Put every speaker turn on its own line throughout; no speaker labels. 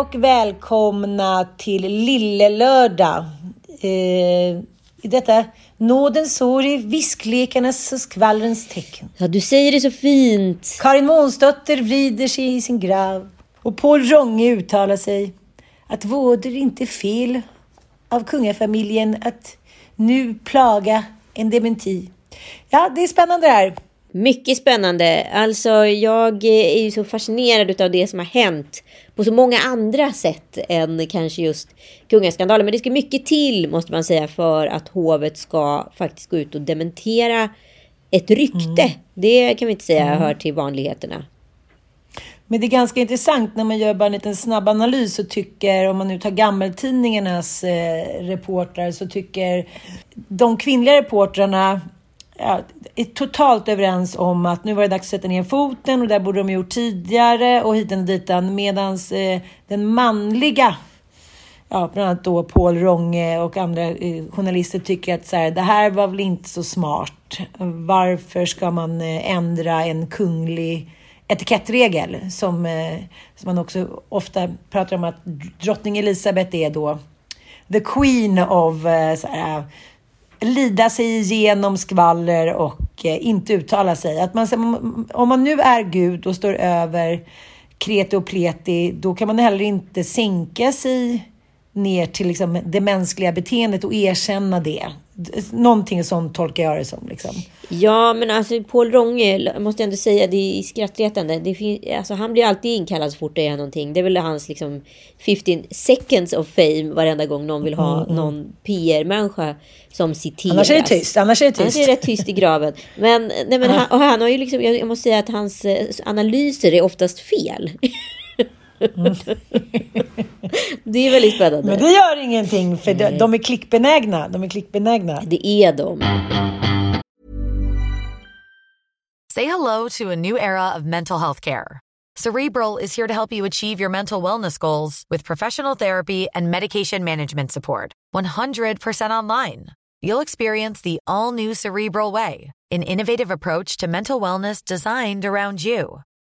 Och välkomna till Lillelördag. Eh, I detta nådens år i visklekarnas och skvallrens tecken.
Ja, du säger det så fint.
Karin Månsdotter vrider sig i sin grav och Paul Ronge uttalar sig att våder inte fel av kungafamiljen att nu plaga en dementi. Ja, det är spännande det här.
Mycket spännande. Alltså, jag är ju så fascinerad av det som har hänt på så många andra sätt än kanske just kungaskandalen. Men det ska mycket till, måste man säga, för att hovet ska faktiskt gå ut och dementera ett rykte. Mm. Det kan vi inte säga mm. hör till vanligheterna.
Men det är ganska intressant när man gör bara en liten snabb analys och tycker, om man nu tar gammeltidningarnas eh, reportrar, så tycker de kvinnliga reportrarna ja, är totalt överens om att nu var det dags att sätta ner foten och det borde de gjort tidigare och hiten och ditan. Medan eh, den manliga, ja, bland annat då Paul Ronge och andra eh, journalister tycker att så här, det här var väl inte så smart. Varför ska man eh, ändra en kunglig etikettregel som, eh, som man också ofta pratar om att drottning Elisabeth är då the queen of eh, så här, lida sig igenom skvaller och eh, inte uttala sig. Att man, om man nu är Gud och står över kreti och pleti, då kan man heller inte sänka sig ner till liksom det mänskliga beteendet och erkänna det. Någonting sånt tolkar jag det som. Liksom.
Ja, men alltså Paul Ronge, måste jag ändå säga, det är skrattretande. Det finns, alltså, han blir alltid inkallad så fort det är någonting. Det är väl hans liksom 15 seconds of fame varenda gång någon vill ha mm, mm. någon PR-människa som citeras.
Annars är det tyst. Annars är det tyst.
Annars är det tyst i graven. Men, nej, men han, och han har ju liksom, jag måste säga att hans eh, analyser är oftast fel. Mm. det är väldigt spännande.
Men det gör ingenting, för de, de är klickbenägna. De är klickbenägna.
Det är de.
Say hello to a new era of mental health care. Cerebral is here to help you achieve your mental wellness goals with professional therapy and medication management support. 100% online. You'll experience the all new Cerebral Way, an innovative approach to mental wellness designed around you.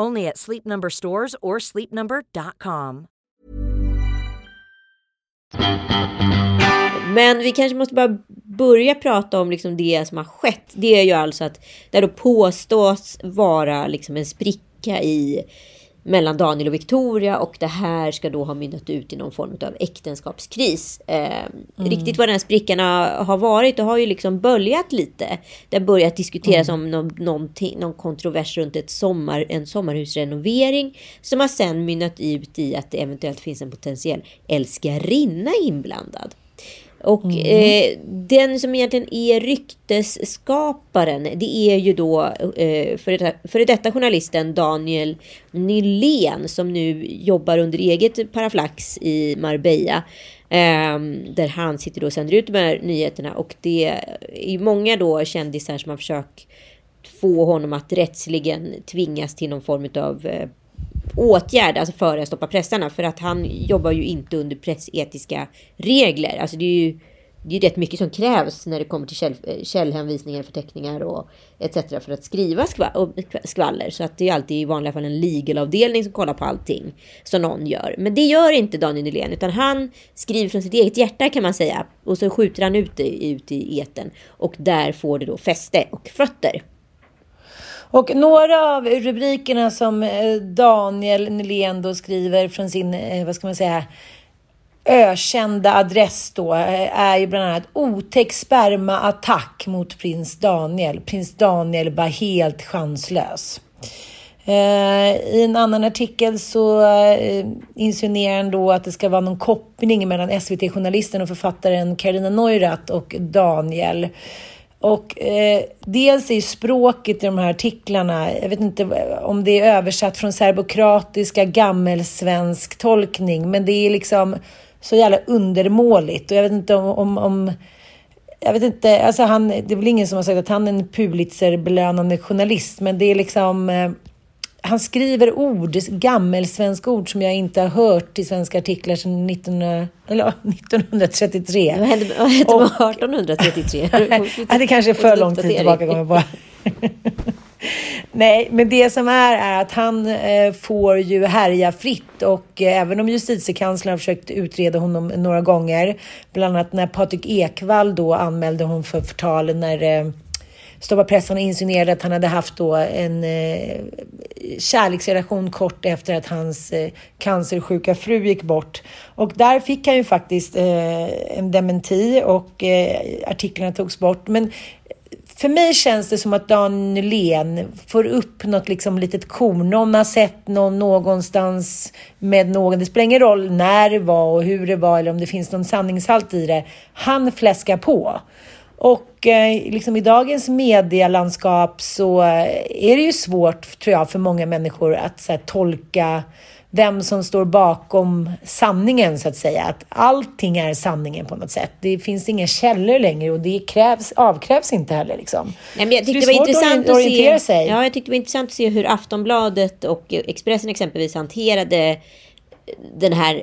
Only at Sleep Number stores or sleepnumber.com.
Men vi kanske måste bara börja prata om liksom det som har skett. Det är ju alltså att det då påstås vara liksom en spricka i mellan Daniel och Victoria och det här ska då ha mynnat ut i någon form av äktenskapskris. Eh, mm. Riktigt vad den här sprickan har varit, det har ju liksom böljat lite. Det har börjat diskuteras mm. om någon, någon kontrovers runt ett sommar, en sommarhusrenovering som har sen mynnat ut i att det eventuellt finns en potentiell älskarinna inblandad. Och mm. eh, den som egentligen är ryktesskaparen, det är ju då eh, för, detta, för detta journalisten Daniel Nylén som nu jobbar under eget paraflax i Marbella. Eh, där han sitter och sänder ut de här nyheterna och det är många då kändisar som har försökt få honom att rättsligen tvingas till någon form av eh, åtgärd, alltså för att stoppa pressarna. För att han jobbar ju inte under pressetiska regler. Alltså det är ju det är rätt mycket som krävs när det kommer till käll, eh, källhänvisningar, förteckningar och etc. för att skriva skvaller. Så att det är alltid i vanliga fall en legalavdelning som kollar på allting som någon gör. Men det gör inte Daniel Nylén, utan han skriver från sitt eget hjärta kan man säga. Och så skjuter han ut det ut i eten och där får det då fäste och fötter.
Och några av rubrikerna som eh, Daniel Nylén då skriver från sin, eh, vad ska man säga, ökända adress då eh, är ju bland annat otäck spermaattack mot prins Daniel. Prins Daniel var helt chanslös. I en annan artikel så insinuerar han då att det ska vara någon koppling mellan SVT-journalisten och författaren Carolina Neurath och Daniel. Och eh, dels är språket i de här artiklarna, jag vet inte om det är översatt från serbokratiska gammelsvensk tolkning, men det är liksom så jävla undermåligt. Och jag vet inte om, om, om jag vet inte, alltså han, det är väl ingen som har sagt att han är en Pulitzerbelönande journalist, men det är liksom eh, han skriver ord, gammelsvenska ord som jag inte har hört i svenska artiklar sedan 19, eller, 1933.
Vad hände, vad hände med 1833?
ja, det kanske är för lång tid tillbaka kommer. Nej, men det som är är att han eh, får ju härja fritt och eh, även om justitiekanslern har försökt utreda honom några gånger, bland annat när Patrik Ekwall då anmälde honom för förtal när eh, Stoppa pressen insinuerade att han hade haft då en eh, kärleksrelation kort efter att hans eh, cancersjuka fru gick bort. Och där fick han ju faktiskt eh, en dementi och eh, artiklarna togs bort. Men för mig känns det som att Dan Nylén får upp något liksom litet korn. Någon har sett någon någonstans med någon. Det spelar ingen roll när det var och hur det var eller om det finns någon sanningshalt i det. Han fläskar på. Och eh, liksom i dagens medielandskap så är det ju svårt, tror jag, för många människor att så här, tolka vem som står bakom sanningen, så att säga. Att allting är sanningen på något sätt. Det finns inga källor längre och det krävs, avkrävs inte heller. Liksom.
Nej, men jag tyckte det, det var intressant att, se, sig. Ja, jag tyckte det var intressant att se hur Aftonbladet och Expressen exempelvis hanterade den här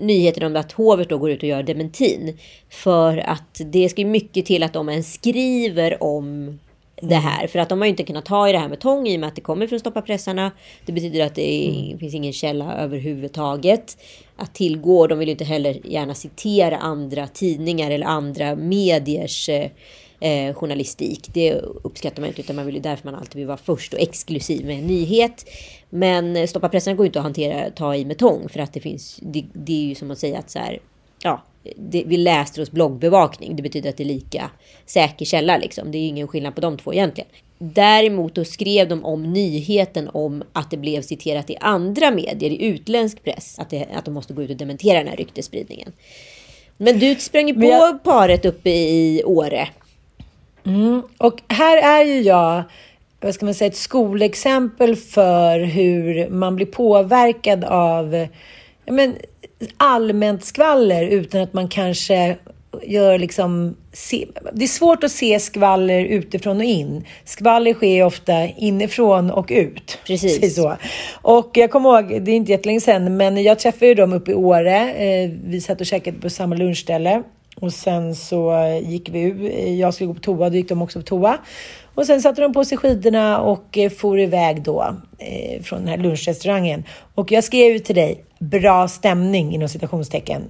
nyheten om att hovet då går ut och gör dementin. För att det ska mycket till att de ens skriver om det här. För att de har ju inte kunnat ta i det här med tång i och med att det kommer från stoppapressarna. Det betyder att det är, mm. finns ingen källa överhuvudtaget att tillgå. De vill ju inte heller gärna citera andra tidningar eller andra mediers eh, eh, journalistik. Det uppskattar man inte utan man vill ju därför man alltid vill vara först och exklusiv med en nyhet. Men stoppa pressen går inte att hantera, ta i med tång för att det finns, det, det är ju som att säga att så här, ja, det, vi läste hos bloggbevakning. Det betyder att det är lika säker källa liksom. Det är ju ingen skillnad på de två egentligen. Däremot då skrev de om nyheten om att det blev citerat i andra medier, i utländsk press, att, det, att de måste gå ut och dementera den här ryktesspridningen. Men du sprang ju på jag... paret uppe i Åre.
Mm. Och här är ju jag, vad ska man säga, ett skolexempel för hur man blir påverkad av men, allmänt skvaller utan att man kanske gör liksom... Se, det är svårt att se skvaller utifrån och in. Skvaller sker ofta inifrån och ut.
Precis.
Så. Och jag kommer ihåg, det är inte jättelänge sedan, men jag träffade ju dem uppe i Åre. Eh, vi satt och käkade på samma lunchställe. Och sen så eh, gick vi ut. Jag skulle gå på toa, då gick de också på toa. Och sen satte de på sig skidorna och eh, for iväg då eh, från den här lunchrestaurangen. Och jag skrev ju till dig, bra stämning inom citationstecken.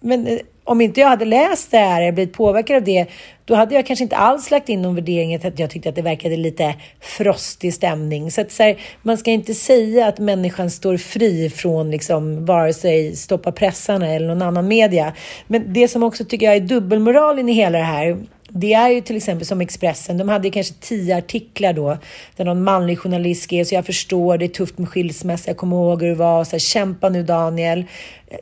Men eh, om inte jag hade läst det här eller blivit påverkad av det, då hade jag kanske inte alls lagt in någon värdering att jag tyckte att det verkade lite frostig stämning. Så att så här, man ska inte säga att människan står fri från liksom vare sig stoppa pressarna eller någon annan media. Men det som också tycker jag är dubbelmoralen i hela det här, det är ju till exempel som Expressen, de hade kanske tio artiklar då, där någon manlig journalist skrev, så jag förstår, det är tufft med skilsmässa, jag kommer ihåg hur det var, så här, kämpa nu Daniel.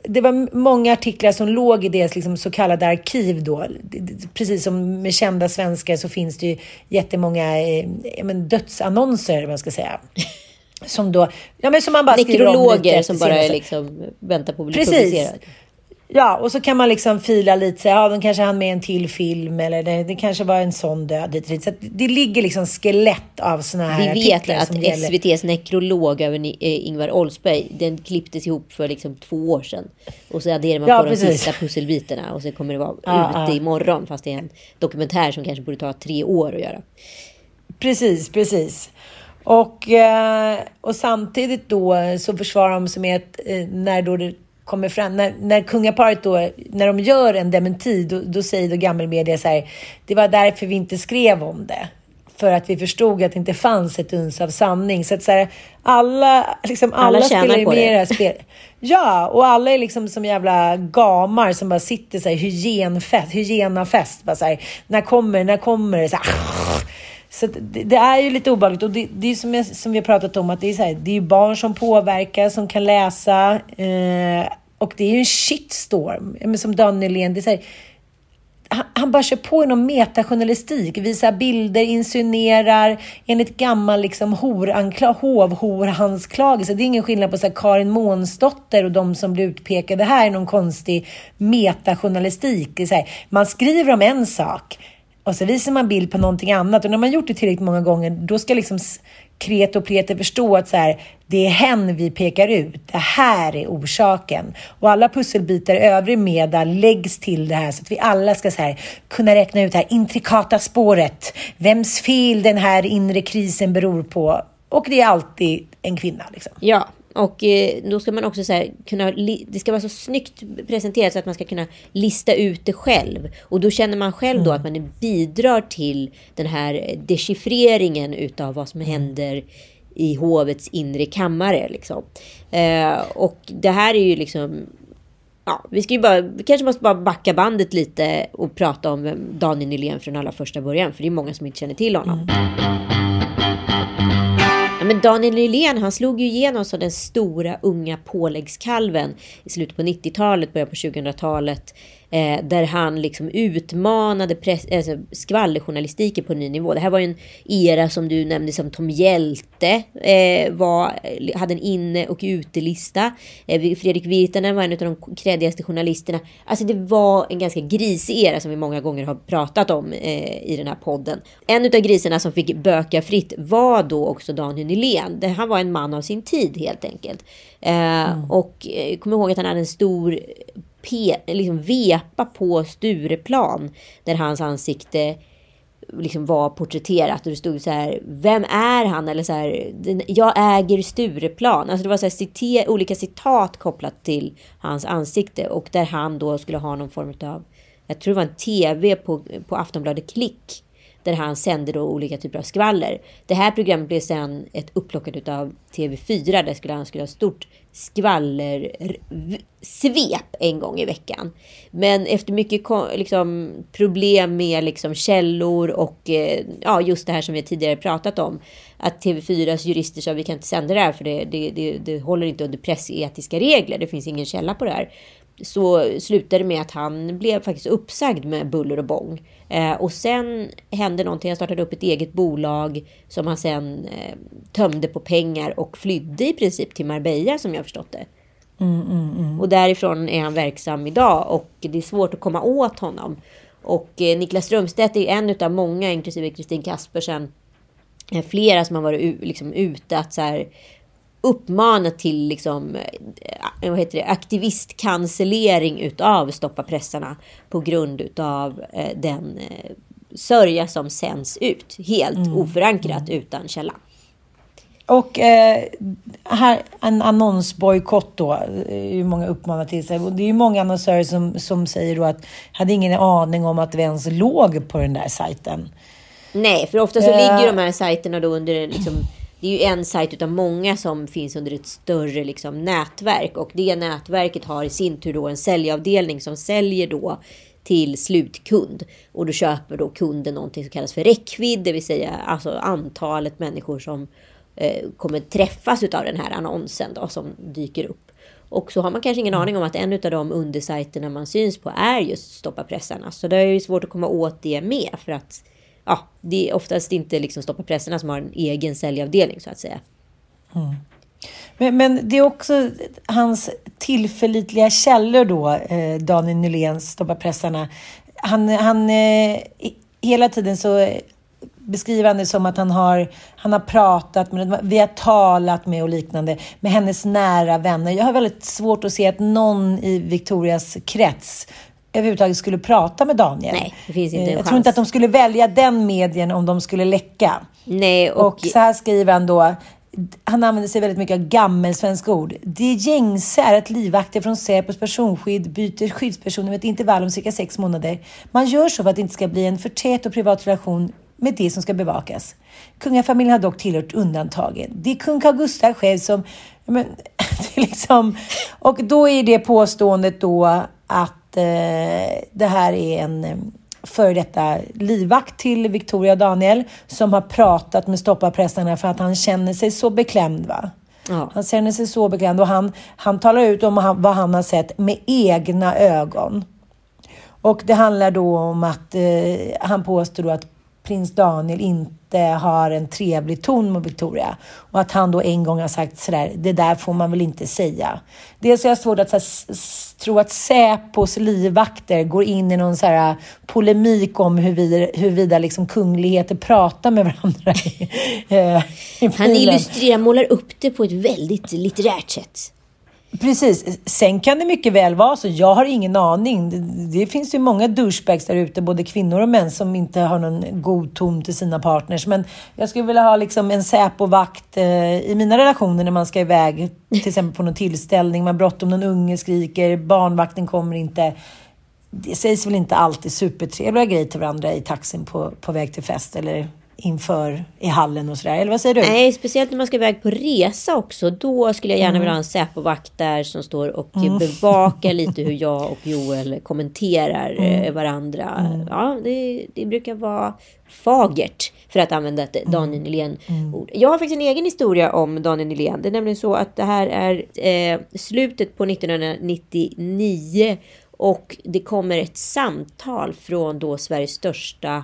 Det var många artiklar som låg i deras liksom, så kallade arkiv då. Precis som med kända svenskar så finns det ju jättemånga eh, men, dödsannonser, man ska säga. Som då, ja men som man bara
Nekrologer som bara är liksom, väntar på att bli Precis. publicerad.
Ja, och så kan man liksom fila lite. Så, ja, de kanske hann med en till film eller det, det kanske var en sån död. dit. Så det ligger liksom skelett av såna här
Vi vet att
gäller.
SVTs nekrolog över eh, Ingvar Oldsberg, den klipptes ihop för liksom två år sedan. Och så adderar man
Ja,
på
precis.
de sista pusselbitarna och så kommer det vara
Ja,
ute
ja.
imorgon. Fast det är en dokumentär som kanske borde ta tre år att göra.
Precis, precis. Och, eh, och samtidigt då så försvarar de sig med att eh, när då det kommer fram, när, när kungaparet då, när de gör en dementi, då, då säger då gammelmedia så här, det var därför vi inte skrev om det. För att vi förstod att det inte fanns ett uns av sanning. Så att så här, alla, liksom alla,
Alla
spelar ju med
det.
i det här spelet. Ja, och alla är liksom som jävla gamar som bara sitter så här hygienfest, hygienafest. Bara så här, när kommer, när kommer det? Så här, så det, det är ju lite obehagligt och det, det är som, jag, som vi har pratat om att det är, så här, det är ju barn som påverkar, som kan läsa eh, och det är ju en shitstorm. Men som Daniel Lehn, det är så här, han, han bara kör på i någon metajournalistik, visar bilder, insinuerar enligt gammal liksom hovhoranklagelse. Det är ingen skillnad på så här, Karin Månsdotter och de som blir utpekade här i någon konstig metajournalistik. Det är så här, man skriver om en sak och så visar man bild på någonting annat. Och när man gjort det tillräckligt många gånger, då ska liksom kret och pleter förstå att så här, det är hen vi pekar ut. Det här är orsaken. Och alla pusselbitar i övrig media läggs till det här så att vi alla ska så här, kunna räkna ut det här intrikata spåret. Vems fel den här inre krisen beror på. Och det är alltid en kvinna. Liksom.
Ja, och eh, då ska man också så kunna... Det ska vara så snyggt presenterat så att man ska kunna lista ut det själv. Och då känner man själv då att man bidrar till den här dechiffreringen utav vad som händer i hovets inre kammare. Liksom. Eh, och det här är ju liksom... Ja, vi ska ju bara, vi kanske måste bara backa bandet lite och prata om Daniel Nylén från allra första början. För det är många som inte känner till honom. Ja, men Daniel Nylén han slog ju igenom som den stora unga påläggskalven i slutet på 90-talet, början på 2000-talet. Eh, där han liksom utmanade press, alltså skvallerjournalistiken på en ny nivå. Det här var ju en era som du nämnde som Tom Hjälte eh, var, hade en inne och utelista. Eh, Fredrik Virtanen var en av de kreddigaste journalisterna. Alltså det var en ganska grisig era som vi många gånger har pratat om eh, i den här podden. En av grisarna som fick böka fritt var då också Daniel Nylén. Han var en man av sin tid helt enkelt. Eh, Och eh, kom ihåg att han hade en stor pe, liksom vepa på Stureplan där hans ansikte liksom var porträtterat och det stod så här Vem är han? Eller så här Jag äger Stureplan. Alltså det var så här cite, olika citat kopplat till hans ansikte och där han då skulle ha någon form av Jag tror det var en TV på, på Aftonbladet Klick där han sände då olika typer av skvaller. Det här programmet blev sen ett upplockat av TV4 där skulle han skulle ha stort skvallersvep en gång i veckan. Men efter mycket liksom, problem med liksom, källor och eh, ja, just det här som vi tidigare pratat om. Att TV4s jurister sa vi kan inte sända det här för det, det, det, det håller inte under pressetiska regler. Det finns ingen källa på det här så slutade det med att han blev faktiskt uppsagd med buller och bång. Eh, och sen hände någonting. Han startade upp ett eget bolag som han sen eh, tömde på pengar och flydde i princip till Marbella som jag förstått det. Och därifrån är han verksam idag och det är svårt att komma åt honom. Och eh, Niklas Strömstedt är en av många, inklusive Kristin Kaspersen, eh, flera som har varit liksom, ute att så här, uppmana till liksom, eh, vad heter det, aktivistcancellering utav Stoppa pressarna på grund utav eh, den eh, sörja som sänds ut. Helt oförankrat utan källa.
Och eh, här, en annonsbojkott då, är ju många uppmanar till sig. Det är ju många annonsörer som, som säger då att hade ingen aning om att vi ens låg på den där sajten.
Nej, för ofta så
Eh.
ligger de här sajterna då under liksom, det är ju en sajt utav många som finns under ett större liksom, nätverk. Och det nätverket har i sin tur då en säljavdelning som säljer då till slutkund. Och då köper då kunden någonting som kallas för räckvidd, det vill säga alltså antalet människor som eh, kommer träffas utav den här annonsen då som dyker upp. Och så har man kanske ingen aning om att en av de undersajterna man syns på är just Stoppa pressarna. Så det är ju svårt att komma åt det med för att ja, det är oftast inte liksom Stoppa pressarna som har en egen säljavdelning så att säga. Mm.
Men, men det är också hans tillförlitliga källor då, eh, Daniel Nyléns Stoppa Han, han, eh, hela tiden så beskriver han det som att han har, han har pratat med, vi har talat med och liknande, med hennes nära vänner. Jag har väldigt svårt att se att någon i Victorias krets överhuvudtaget skulle prata med Daniel.
Nej, det finns inte en
Jag
chans.
tror inte att de skulle välja den medien om de skulle läcka.
Nej, och,
Och så här skriver han då. Han använder sig väldigt mycket av gammelsvenska ord. Det gängse är att livvakter från Säpos personskydd byter skyddspersoner med ett intervall om cirka sex månader. Man gör så för att det inte ska bli en för tät och privat relation med det som ska bevakas. Kungafamiljen har dock tillhört undantagen. Det är kung Carl Gustaf själv som... Men, liksom, och då är det påståendet då att eh, det här är en eh, före detta livvakt till Victoria och Daniel som har pratat med stopparpressarna för att han känner sig så beklämd. Va?
Ja.
Han känner sig så beklämd och han, han talar ut om han, vad han har sett med egna ögon. Och det handlar då om att eh, han påstår att prins Daniel inte har en trevlig ton mot Victoria. Och att han då en gång har sagt sådär, det där får man väl inte säga. Dels har jag svårt att så här, tro att Säpos livvakter går in i någon så här, polemik om huruvida, huruvida liksom kungligheter pratar med varandra i, eh, i
han illustrerar, målar upp det på ett väldigt litterärt sätt.
Precis. Sen kan det mycket väl vara så. Jag har ingen aning. Det, det finns ju många douchebags där ute, både kvinnor och män, som inte har någon god ton till sina partners. Men jag skulle vilja ha liksom en Säpo-vakt eh, i mina relationer när man ska iväg, till exempel på någon tillställning. Man har bråttom, någon unge skriker, barnvakten kommer inte. Det sägs väl inte alltid supertrevliga grejer till varandra i taxin på, på väg till fest eller inför i hallen och sådär. Eller vad säger du?
Nej, speciellt när man ska iväg på resa också. Då skulle jag gärna
Mm.
vilja ha en Säpovakt där som står och bevakar lite hur jag och Joel kommenterar
Mm.
eh, varandra. Ja, det, det brukar vara fagert för att använda ett
Mm.
Daniel Nylén-ord. Jag har faktiskt en egen historia om Daniel Nylén. Det är nämligen så att det här är eh, slutet på 1999 och det kommer ett samtal från då Sveriges största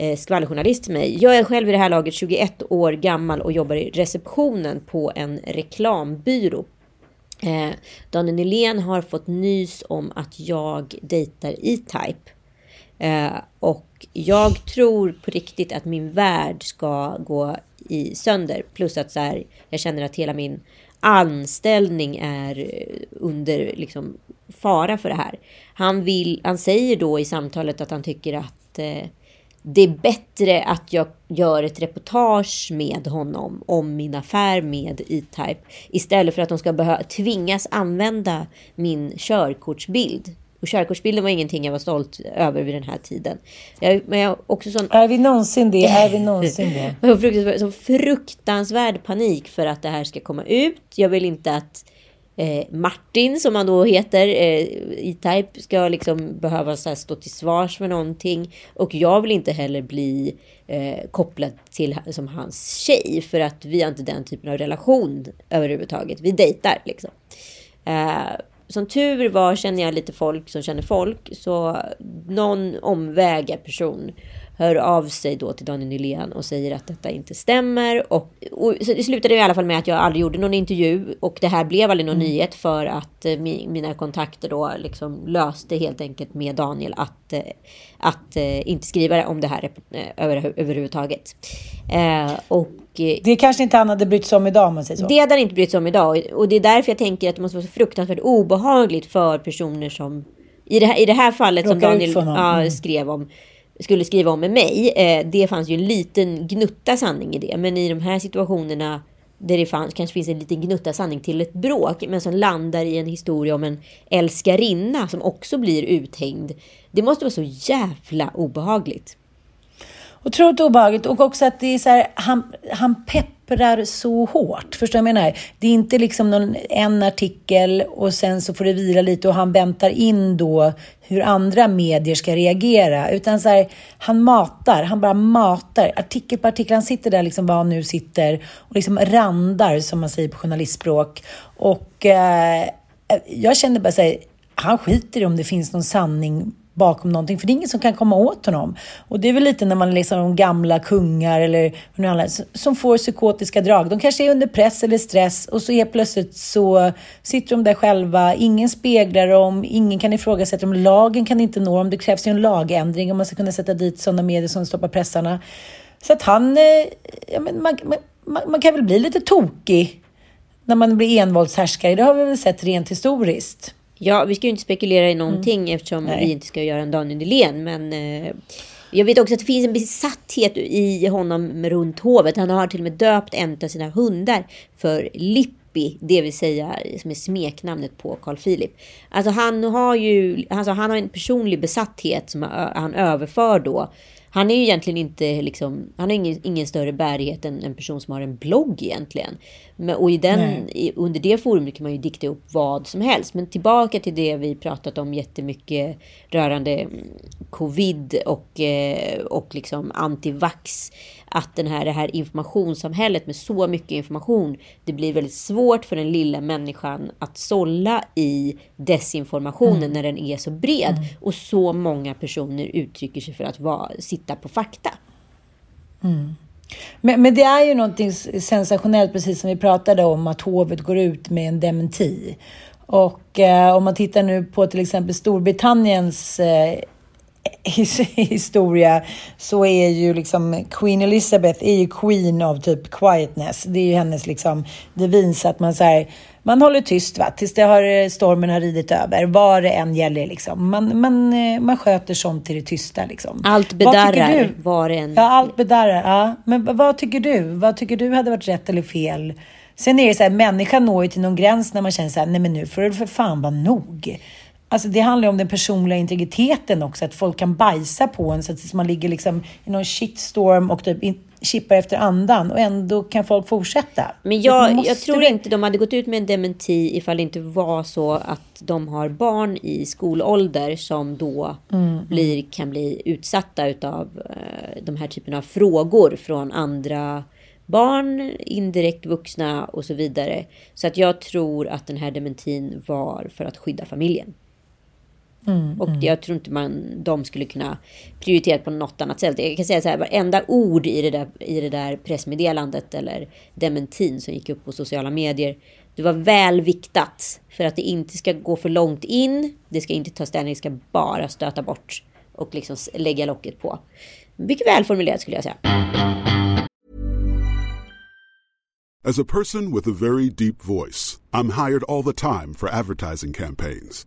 eh, skvallerjournalist till mig. Jag är själv i det här laget 21 år gammal och jobbar i receptionen på en reklambyrå. Eh, Daniel Nylén har fått nys om att jag dejtar E-Type. Eh, och jag tror på riktigt att min värld ska gå i sönder. Plus att så här, jag känner att hela min anställning är eh, under liksom, fara för det här. Han, vill, han säger då i samtalet att han tycker att eh, det är bättre att jag gör ett reportage med honom om min affär med E-Type istället för att de ska behöva tvingas använda min körkortsbild. Och körkortsbilden var ingenting jag var stolt över vid den här tiden. Jag, men jag också sån
Är vi någonsin det? Är vi någonsin det?
jag har fruktansvärd, så fruktansvärd panik för att det här ska komma ut. Jag vill inte att eh, Martin, som han då heter, eh, E-Type, ska liksom behöva så här, stå till svars för någonting. Och jag vill inte heller bli eh, kopplad till som hans tjej, för att vi har inte den typen av relation överhuvudtaget. Vi dejtar liksom. Eh, som tur var känner jag lite folk som känner folk. Så någon omvägar person hör av sig då till Daniel Nylén och säger att detta inte stämmer. Och, och så det slutade i alla fall med att jag aldrig gjorde någon intervju. Och det här blev aldrig någon nyhet för att eh, mi, mina kontakter då liksom löste helt enkelt med Daniel att, eh, att eh, inte skriva om det här eh, över, överhuvudtaget. Eh, och eh,
Det kanske inte han hade brytt sig om idag om man säger så.
det hade han inte brytt sig om idag. Och det är därför jag tänker att det måste vara så fruktansvärt obehagligt för personer som i det här, i det här fallet som
Råkar ut
Daniel ja,
Mm.
skrev om skulle skriva om med mig. Eh, det fanns ju en liten gnutta sanning i det. Men i de här situationerna där det fanns, kanske finns en liten gnutta sanning till ett bråk. Men som landar i en historia om en älskarinna som också blir uthängd. Det måste vara så jävla obehagligt.
Otroligt obehagligt och också att det är så här, han, han pepprar så hårt. Förstår du vad jag menar? Det är inte liksom någon, en artikel och sen så får det vila lite och han väntar in då hur andra medier ska reagera. Utan så här, han matar, han bara matar. Artikel på artikel. Han sitter där liksom var han nu sitter och liksom randar som man säger på journalistspråk. Och eh, jag kände bara så här, han skiter i om det finns någon sanning bakom någonting. För det är ingen som kan komma åt honom. Och det är väl lite när man läser om gamla kungar eller vad handlar, som får psykotiska drag. De kanske är under press eller stress och så helt plötsligt så sitter de där själva. Ingen speglar dem, ingen kan ifrågasätta dem. Lagen kan inte nå dem. Det krävs ju en lagändring om man ska kunna sätta dit sådana medier som stoppar pressarna. Så att han, eh, ja, men man, man, man kan väl bli lite tokig när man blir envåldshärskare. Det har vi väl sett rent historiskt.
Ja, vi ska ju inte spekulera i någonting mm. eftersom Nej. vi inte ska göra en Daniel Nylén. Men eh, jag vet också att det finns en besatthet i honom runt hovet. Han har till och med döpt en av sina hundar för Lippi. Det vill säga som är smeknamnet på Carl Philip. Alltså han har ju alltså han har en personlig besatthet som han överför då han är ju egentligen inte liksom, han har ingen, ingen större bärighet än en person som har en blogg egentligen. Men, och i den, i, under det forumet kan man ju dikta upp vad som helst. Men tillbaka till det vi pratat om jättemycket rörande mm, covid och, eh, och liksom antivax. Att den här, det här informationssamhället med så mycket information, det blir väldigt svårt för den lilla människan att sålla i desinformationen mm. när den är så bred. Mm. Och så många personer uttrycker sig för att vara, sitta på fakta.
Mm. Men, men det är ju någonting sensationellt, precis som vi pratade om, att hovet går ut med en dementi. Och eh, om man tittar nu på till exempel Storbritanniens eh, historia så är ju liksom Queen Elizabeth är ju queen av typ quietness. Det är ju hennes liksom devins att man så man håller tyst va, tills det har, stormen har ridit över. Vad det än gäller liksom. Man, man, eh, man sköter sånt till det tysta liksom.
Allt bedarrar var det än...
Ja, allt bedarrar. Ja. Men vad tycker du? Vad tycker du hade varit rätt eller fel? Sen är det så här, människan når ju till någon gräns när man känner så här, nej men nu får det för fan vara nog. Alltså det handlar ju om den personliga integriteten också, att folk kan bajsa på en så att man ligger liksom i någon shitstorm och typ chippar efter andan och ändå kan folk fortsätta.
Men jag, jag tror inte de hade gått ut med en dementi ifall det inte var så att de har barn i skolålder som då mm. blir, kan bli utsatta utav eh, de här typen av frågor från andra barn, indirekt vuxna och så vidare. Så att jag tror att den här dementin var för att skydda familjen. Mm, och mm. jag tror inte man, de skulle kunna prioritera på något annat sätt. Jag kan säga så här, varenda ord i det, där, i det där pressmeddelandet eller dementin som gick upp på sociala medier. Det var väl viktat för att det inte ska gå för långt in. Det ska inte ta ställning, det ska bara stöta bort och liksom lägga locket på. Mycket väl formulerat skulle jag säga. As a person with a very deep voice, I'm hired all the time for advertising campaigns.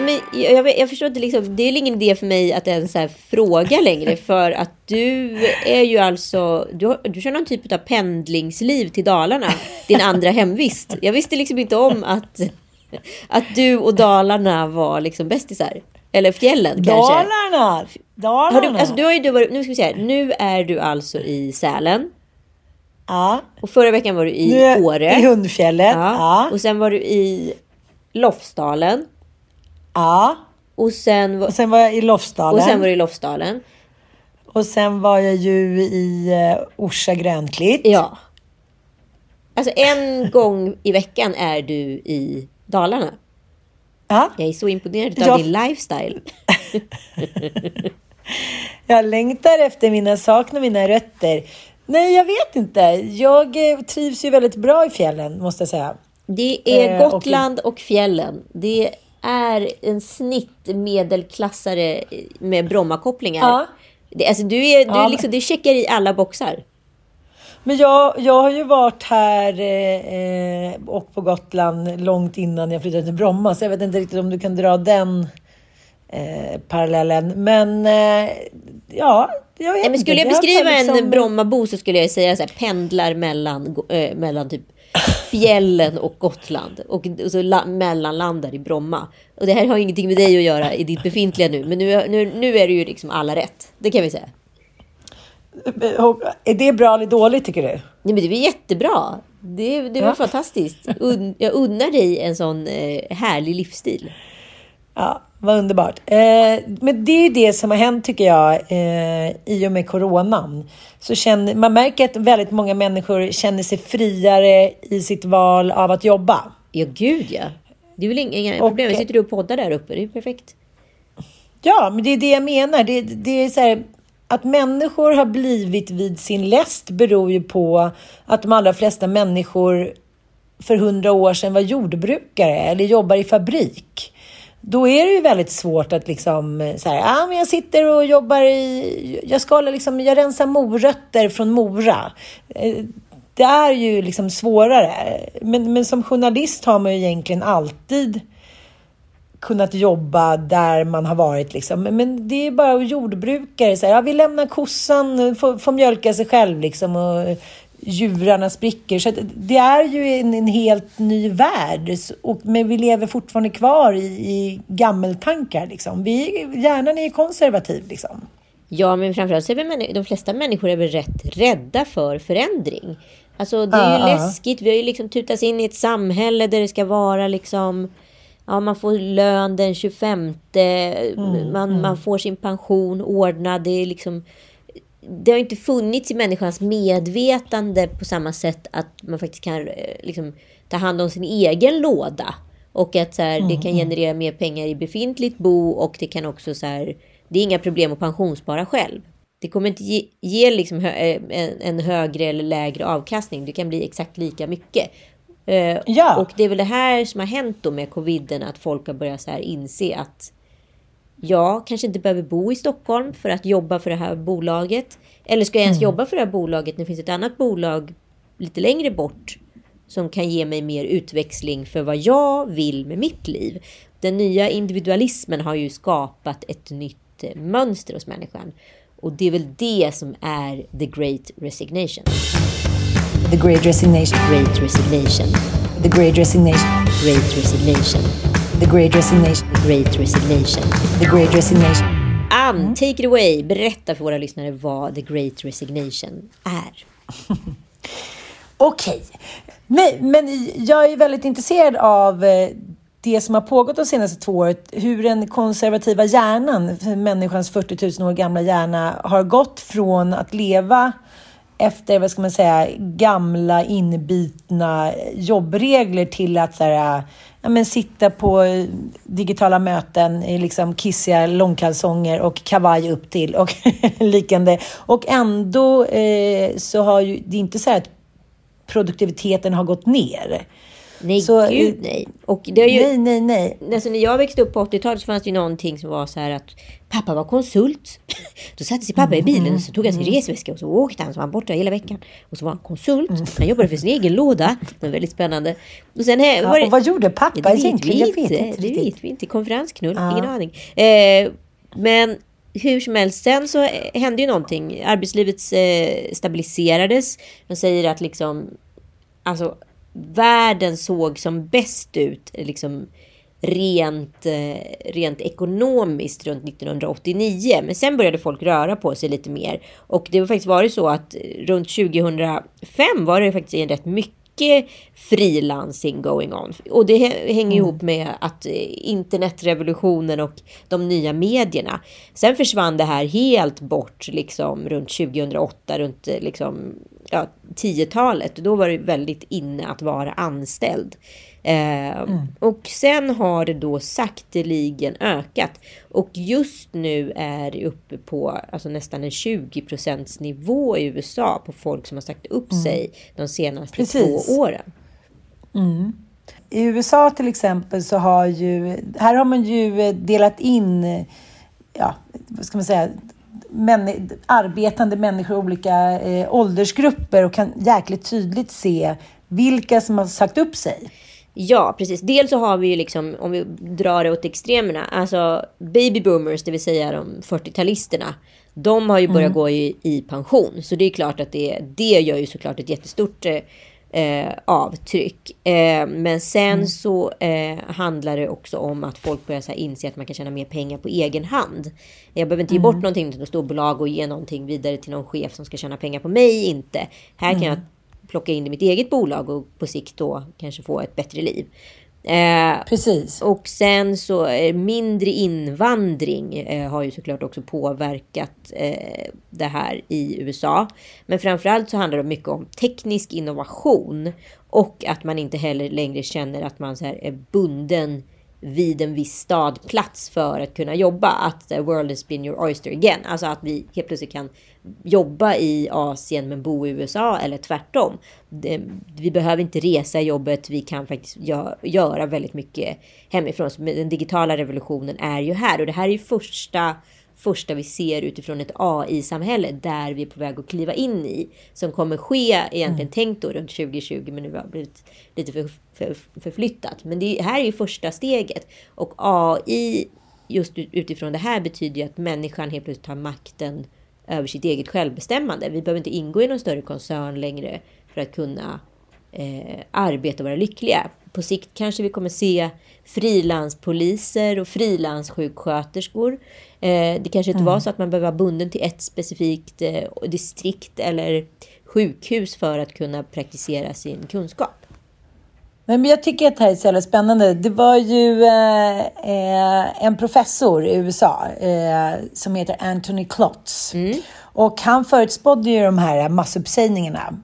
Nej, men jag, jag förstår inte, liksom, det är ingen idé för mig att ens här fråga längre. För att du är ju alltså, du, du kör någon typ av pendlingsliv till Dalarna. Din andra hemvist. Jag visste liksom inte om att, att du och Dalarna var liksom bästisar. Eller fjällen kanske.
Dalarna! Dalarna!
Har du, alltså, du har ju, du var, nu ska vi se här. Nu är du alltså i Sälen.
Ja.
Och förra veckan var du i Åre.
I Hundfjället. Ja. ja.
Och sen var du i Lofsdalen.
Ja.
Och sen, var,
och sen var jag i Lofsdalen.
Och sen var du i Lofsdalen.
Och sen var jag ju i uh, Orsa Grönklitt.
Ja. Alltså en gång i veckan är du i Dalarna.
Ja.
Jag är så imponerad av jag... din lifestyle.
Jag längtar efter mina saknar mina rötter. Nej, jag vet inte. Jag eh, trivs ju väldigt bra i fjällen, måste jag säga.
Det är
Eh,
Gotland och fjällen. Det är en snittmedelklassare med Brommakopplingar.
Ja.
Det, alltså du är, du
Ja,
är liksom, det checkar i alla boxar.
Men jag, jag har ju varit här eh, och på Gotland långt innan jag flyttade till Bromma, så jag vet inte riktigt om du kan dra den eh, parallellen. Men eh, ja, jag vet
Nej, men skulle jag beskriva
liksom-
en Brommabo så skulle jag säga så här, pendlar mellan, äh, mellan typ fjällen och Gotland. Och, och så la, mellanlandar i Bromma. Och det här har ingenting med dig att göra i ditt befintliga nu. Men nu, nu, nu är det ju liksom alla rätt. Det kan vi säga.
Och Är det bra eller dåligt tycker du?
Nej, men det är jättebra. Det, det var
Ja.
fantastiskt. Un, jag unnar dig en sån eh, härlig livsstil.
Ja, vad underbart. Eh, men det är ju det som har hänt tycker jag eh, i och med coronan. Så känner, man märker att väldigt många människor känner sig friare i sitt val av att jobba.
Ja, gud ja. Det är väl inga,
Och-
problem. Vi sitter och poddar där uppe. Det är perfekt.
Ja, men det är det jag menar. Det, det är så här, att människor har blivit vid sin läst beror ju på att de allra flesta människor för hundra år sedan var jordbrukare eller jobbar i fabrik. Då är det ju väldigt svårt att liksom eh, så här, ah, men jag sitter och jobbar i, jag skalar liksom, jag rensar morötter från Mora. Eh, det är ju liksom svårare. Men, men som journalist har man ju egentligen alltid kunnat jobba där man har varit. Liksom. Men- Men det är bara jordbrukare. Så här, ja, vi lämnar kossan, eh, får, får mjölka sig själv liksom, och djurarna spricker. Så det är ju en, en helt ny värld. Och, men vi lever fortfarande kvar i, i gammeltankar. Liksom. Vi, hjärnan är konservativ. Liksom.
Ja, men framförallt så är de flesta människor är väl rätt rädda för förändring. Alltså det är ju
ja.
läskigt. Vi har ju liksom tutats in i ett samhälle där det ska vara liksom Ja, man får lön den 25.
Mm,
man, man får sin pension ordnad. Det är liksom det har inte funnits i människans medvetande på samma sätt att man faktiskt kan eh, liksom, ta hand om sin egen låda. Och att så här, det kan generera mer pengar i befintligt bo och det kan också så här, det är inga problem att pensionsspara själv. Det kommer inte ge, ge liksom hö, eh, en, en högre eller lägre avkastning. Det kan bli exakt lika mycket. Eh,
Ja.
Och det är väl det här som har hänt då med coviden, att folk har börjat så här inse att jag kanske inte behöver bo i Stockholm för att jobba för det här bolaget. Eller ska jag ens jobba för det här bolaget när det finns ett annat bolag lite längre bort som kan ge mig mer utväxling för vad jag vill med mitt liv. Den nya individualismen har ju skapat ett nytt eh, mönster hos människan. Och det är väl det som är the great resignation.
The great resignation.
Great resignation.
The great resignation.
Great resignation.
The great resignation.
Great resignation.
The great resignation.
Ann, take it away. Berätta för våra lyssnare vad the great resignation är.
Okej. Nej, men jag är väldigt intresserad av eh, det som har pågått de senaste två åren. Hur den konservativa hjärnan, människans 40 000 år gamla hjärna, har gått från att leva efter, vad ska man säga, gamla inbitna jobbregler till att så här, ja, men sitta på eh, digitala möten i liksom kissiga långkalsonger och kavaj upp till och liknande. Och ändå eh, så har ju, det är inte så här att produktiviteten har gått ner.
Nej,
Så,
gud nej. Och det har ju,
Nej, nej, nej.
Alltså när jag växte upp på 80-talet så fanns det ju någonting som var så här att pappa var konsult. Då satte sig pappa i bilen och så tog han sin resväska och så åkte han så var han borta hela veckan. Och så var han konsult. Han jobbade för sin egen låda. Det var väldigt spännande. Och sen här, var
Ja, och vad gjorde pappa
det vet
egentligen?
vi
Jag vet inte
Det vet vi inte. Konferensknull,
Ja.
ingen aning. Eh, men hur som helst, sen så hände ju någonting. Arbetslivet eh, stabiliserades. Man säger att liksom, alltså världen såg som bäst ut liksom rent, eh, rent ekonomiskt runt 1989. Men sen började folk röra på sig lite mer. Och det har faktiskt varit så att runt 2005 var det faktiskt en rätt mycket frilansing going on. Och det hä- hänger ihop med att eh, internetrevolutionen och de nya medierna. Sen försvann det här helt bort liksom runt 2008, runt eh, liksom ja, 10-talet. Då var det väldigt inne att vara anställd. Eh, mm. Och sen har det då sakteligen ökat. Och just nu är det uppe på alltså nästan en 20 nivå i USA på folk som har sagt upp mm. sig de senaste Precis. två åren.
Mm. I USA till exempel så har ju, här har man ju delat in, ja, vad ska man säga, män, arbetande människor i olika eh, åldersgrupper och kan jäkligt tydligt se vilka som har sagt upp sig.
Ja, precis. Dels så har vi ju liksom, om vi drar det åt extremerna, alltså baby boomers, det vill säga de 40-talisterna. De har ju börjat mm. gå i, i, pension. Så det är klart att det, det gör ju såklart ett jättestort eh, avtryck. Eh, men sen mm. så eh, handlar det också om att folk börjar så inse att man kan tjäna mer pengar på egen hand. Jag behöver inte ge bort mm. någonting till ett storbolag och ge någonting vidare till någon chef som ska tjäna pengar på mig. Inte. Här kan jag mm plocka in i mitt eget bolag och på sikt då kanske få ett bättre liv.
Eh, Precis.
Och sen så eh, mindre invandring eh, har ju såklart också påverkat eh, det här i USA. Men framförallt så handlar det mycket om teknisk innovation och att man inte heller längre känner att man så här är bunden vid en viss stadplats för att kunna jobba. Att the world has been your oyster again. Alltså att vi helt plötsligt kan jobba i Asien men bo i USA eller tvärtom. Vi behöver inte resa i jobbet, vi kan faktiskt göra väldigt mycket hemifrån. Så den digitala revolutionen är ju här och det här är ju första första vi ser utifrån ett AI-samhälle där vi är på väg att kliva in i. Som kommer ske egentligen mm. tänkt då runt 2020 men nu har blivit lite för, för, förflyttat. Men det här är ju första steget. Och AI just utifrån det här betyder ju att människan helt plötsligt tar makten över sitt eget självbestämmande. Vi behöver inte ingå i någon större koncern längre för att kunna eh, arbeta och vara lyckliga. På sikt kanske vi kommer se frilanspoliser och frilanssjuksköterskor. Eh, det kanske inte mm. var så att man behöver vara bunden till ett specifikt eh, distrikt eller sjukhus för att kunna praktisera sin kunskap.
Men jag tycker att det här är så jävla spännande. Det var ju eh, eh en professor i USA eh, som heter Anthony Klotz. Mm. Och han förutspådde ju de här massuppsägningarna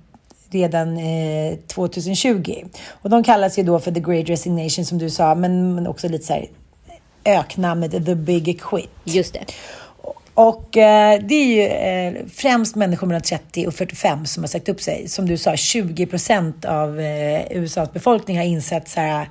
redan eh, 2020. Och de kallas ju då för The Great Resignation som du sa, men, men också lite så här öknamnet The Big Quit.
Just det.
Och eh, det är ju eh, främst människor mellan 30 och 45 som har sagt upp sig. Som du sa, 20 procent av eh, USAs befolkning har insett så här,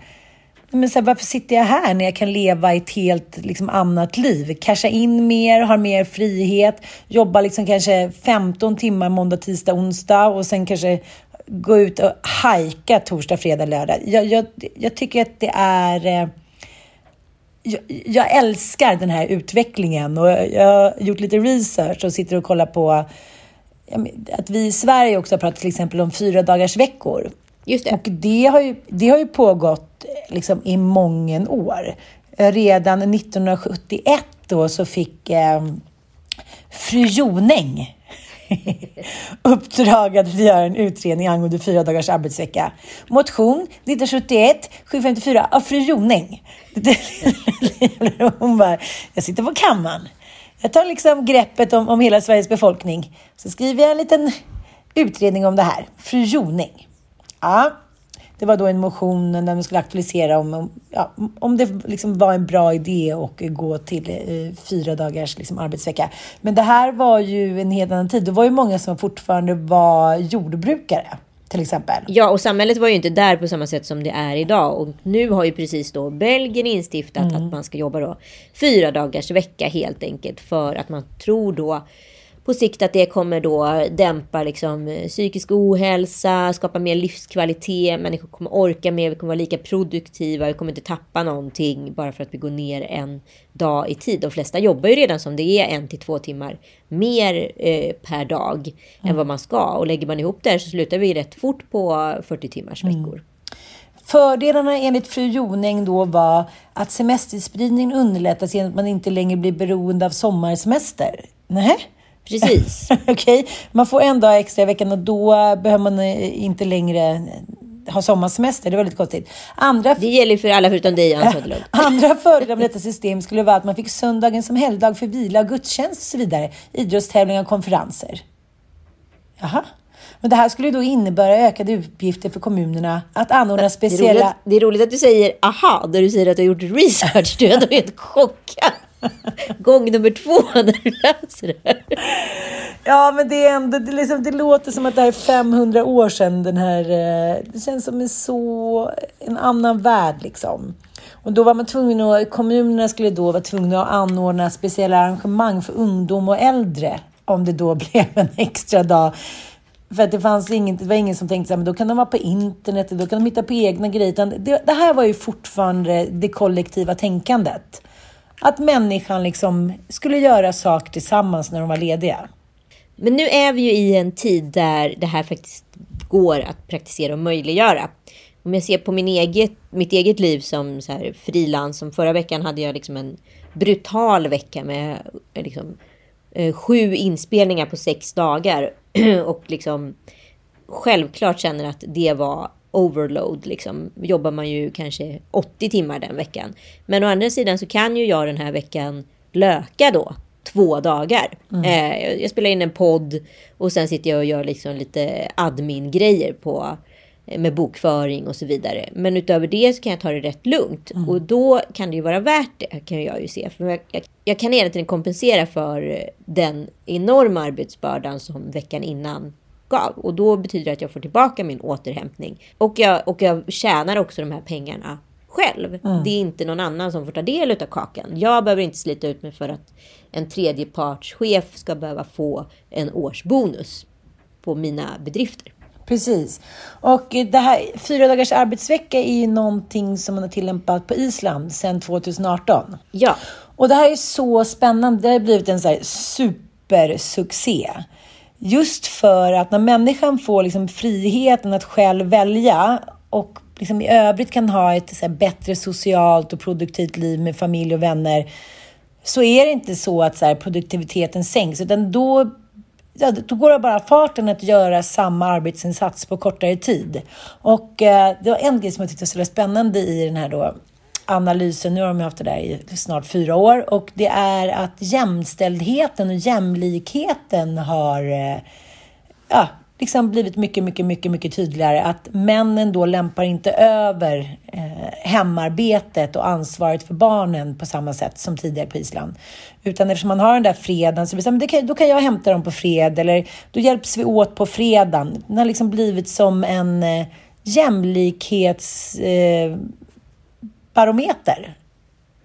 men så här, varför sitter jag här när jag kan leva ett helt liksom, annat liv? Casha in mer, ha mer frihet, jobba liksom kanske 15 timmar måndag, tisdag, onsdag och sen kanske gå ut och hajka torsdag, fredag, lördag. Jag, jag, jag tycker att det är eh, jag, jag, älskar den här utvecklingen och jag har gjort lite research och sitter och kollar på att vi i Sverige också har pratat till exempel om fyra dagars veckor.
Just det.
Och det har ju, det har ju pågått liksom i många år. Redan 1971 då så fick eh, fru Jonäng uppdrag att göra en utredning angående fyra dagars arbetsvecka. Motion 1971 754 av fru Jonäng. Hon bara, jag sitter på kammaren. Jag tar liksom greppet om, om hela Sveriges befolkning. Så skriver jag en liten utredning om det här. Fru Jonäng. Ja, det var då en motion där man skulle aktualisera om, ja, om det liksom var en bra idé att gå till eh, fyra dagars liksom, arbetsvecka. Men det här var ju en helt annan tid. Det var ju många som fortfarande var jordbrukare. Till exempel.
Ja, och samhället var ju inte där på samma sätt som det är idag. Och nu har ju precis då Belgien instiftat mm. att man ska jobba då fyra dagars vecka helt enkelt. För att man tror då på sikt att det kommer då dämpa liksom, eh, psykisk ohälsa, skapa mer livskvalitet, människor kommer orka mer, vi kommer vara lika produktiva, vi kommer inte tappa någonting bara för att vi går ner en dag i tid. De flesta jobbar ju redan som det är en till två timmar mer eh, per dag mm. än vad man ska. Och lägger man ihop det här så slutar vi rätt fort på 40 timmars mm. veckor. Mm.
Fördelarna enligt fru Jonäng då var att semesterspridningen underlättas genom att man inte längre blir beroende av sommarsemester. Nej.
Precis.
Okej, okay. man får en dag extra i veckan och då behöver man eh, inte längre ha sommarsemester. Det var lite konstigt.
Andra det gäller för alla förutom dig, Ann
Andra fördelar med detta system skulle vara att man fick söndagen som helgdag för vila, gudstjänst och så vidare. Idrottstävlingar och konferenser. Jaha. Men det här skulle då innebära ökade uppgifter för kommunerna att anordna
Det är,
speciella...
roligt, det är roligt att du säger aha när du säger att du har gjort research. Du är ändå helt chockad. Gång nummer två när du läser det här.
Ja, men det, är ändå, det, liksom, det låter som att det här är 500 år sedan. Den här, eh, det känns som en så en annan värld liksom. Och då var man tvungen att, kommunerna skulle då vara tvungna att anordna speciella arrangemang för ungdom och äldre om det då blev en extra dag. För att det fanns inget, det var ingen som tänkte att då kan de vara på internet, då kan de hitta på egna grejer. Det, det här var ju fortfarande det kollektiva tänkandet. Att människan liksom skulle göra saker tillsammans när de var lediga.
Men nu är vi ju i en tid där det här faktiskt går att praktisera och möjliggöra. Om jag ser på min eget, mitt eget liv som frilans, som förra veckan hade jag liksom en brutal vecka med eh, liksom, eh, sju inspelningar på sex dagar. och liksom självklart känner att det var overload. Liksom. Jobbar man ju kanske 80 timmar den veckan. Men å andra sidan så kan ju jag den här veckan löka då två dagar. Eh, jag- spelar in en podd och sen sitter jag och gör liksom lite admin-grejer på eh, med bokföring och så vidare. Men utöver det så kan jag ta det rätt lugnt. Och då kan det ju vara värt det, kan jag ju se. För jag, jag, jag kan hela tiden kompensera för den enorma arbetsbördan som veckan innan gav. Och då betyder det att jag får tillbaka min återhämtning. Och jag, och jag tjänar också de här pengarna själv. Det är inte någon annan som får ta del av kakan. Jag behöver inte slita ut mig för att en tredjepartschef ska behöva få en årsbonus på mina bedrifter.
Precis. Och det här fyra dagars arbetsvecka är ju någonting som man har tillämpat på Island sedan 2018.
Ja,
Och det här är så spännande. Det har blivit en så här supersuccé. Just för att när människan får liksom friheten att själv välja och liksom i övrigt kan ha ett så här bättre socialt och produktivt liv med familj och vänner så är det inte så att så här, produktiviteten sänks, utan då, ja, då går det bara farten att göra samma arbetsinsats på kortare tid. Och eh, det var en grej som jag tyckte var så spännande i den här då, analysen, nu har de haft det där i snart fyra år, och det är att jämställdheten och jämlikheten har eh, ja, liksom blivit mycket, mycket, mycket, mycket tydligare att männen då lämpar inte över eh, hemarbetet och ansvaret för barnen på samma sätt som tidigare på Island. Utan eftersom man har den där fredagen så blir det så här, men det kan, då kan jag hämta dem på fred eller då hjälps vi åt på fredagen. Den har liksom blivit som en eh, jämlikhets... Eh, barometer.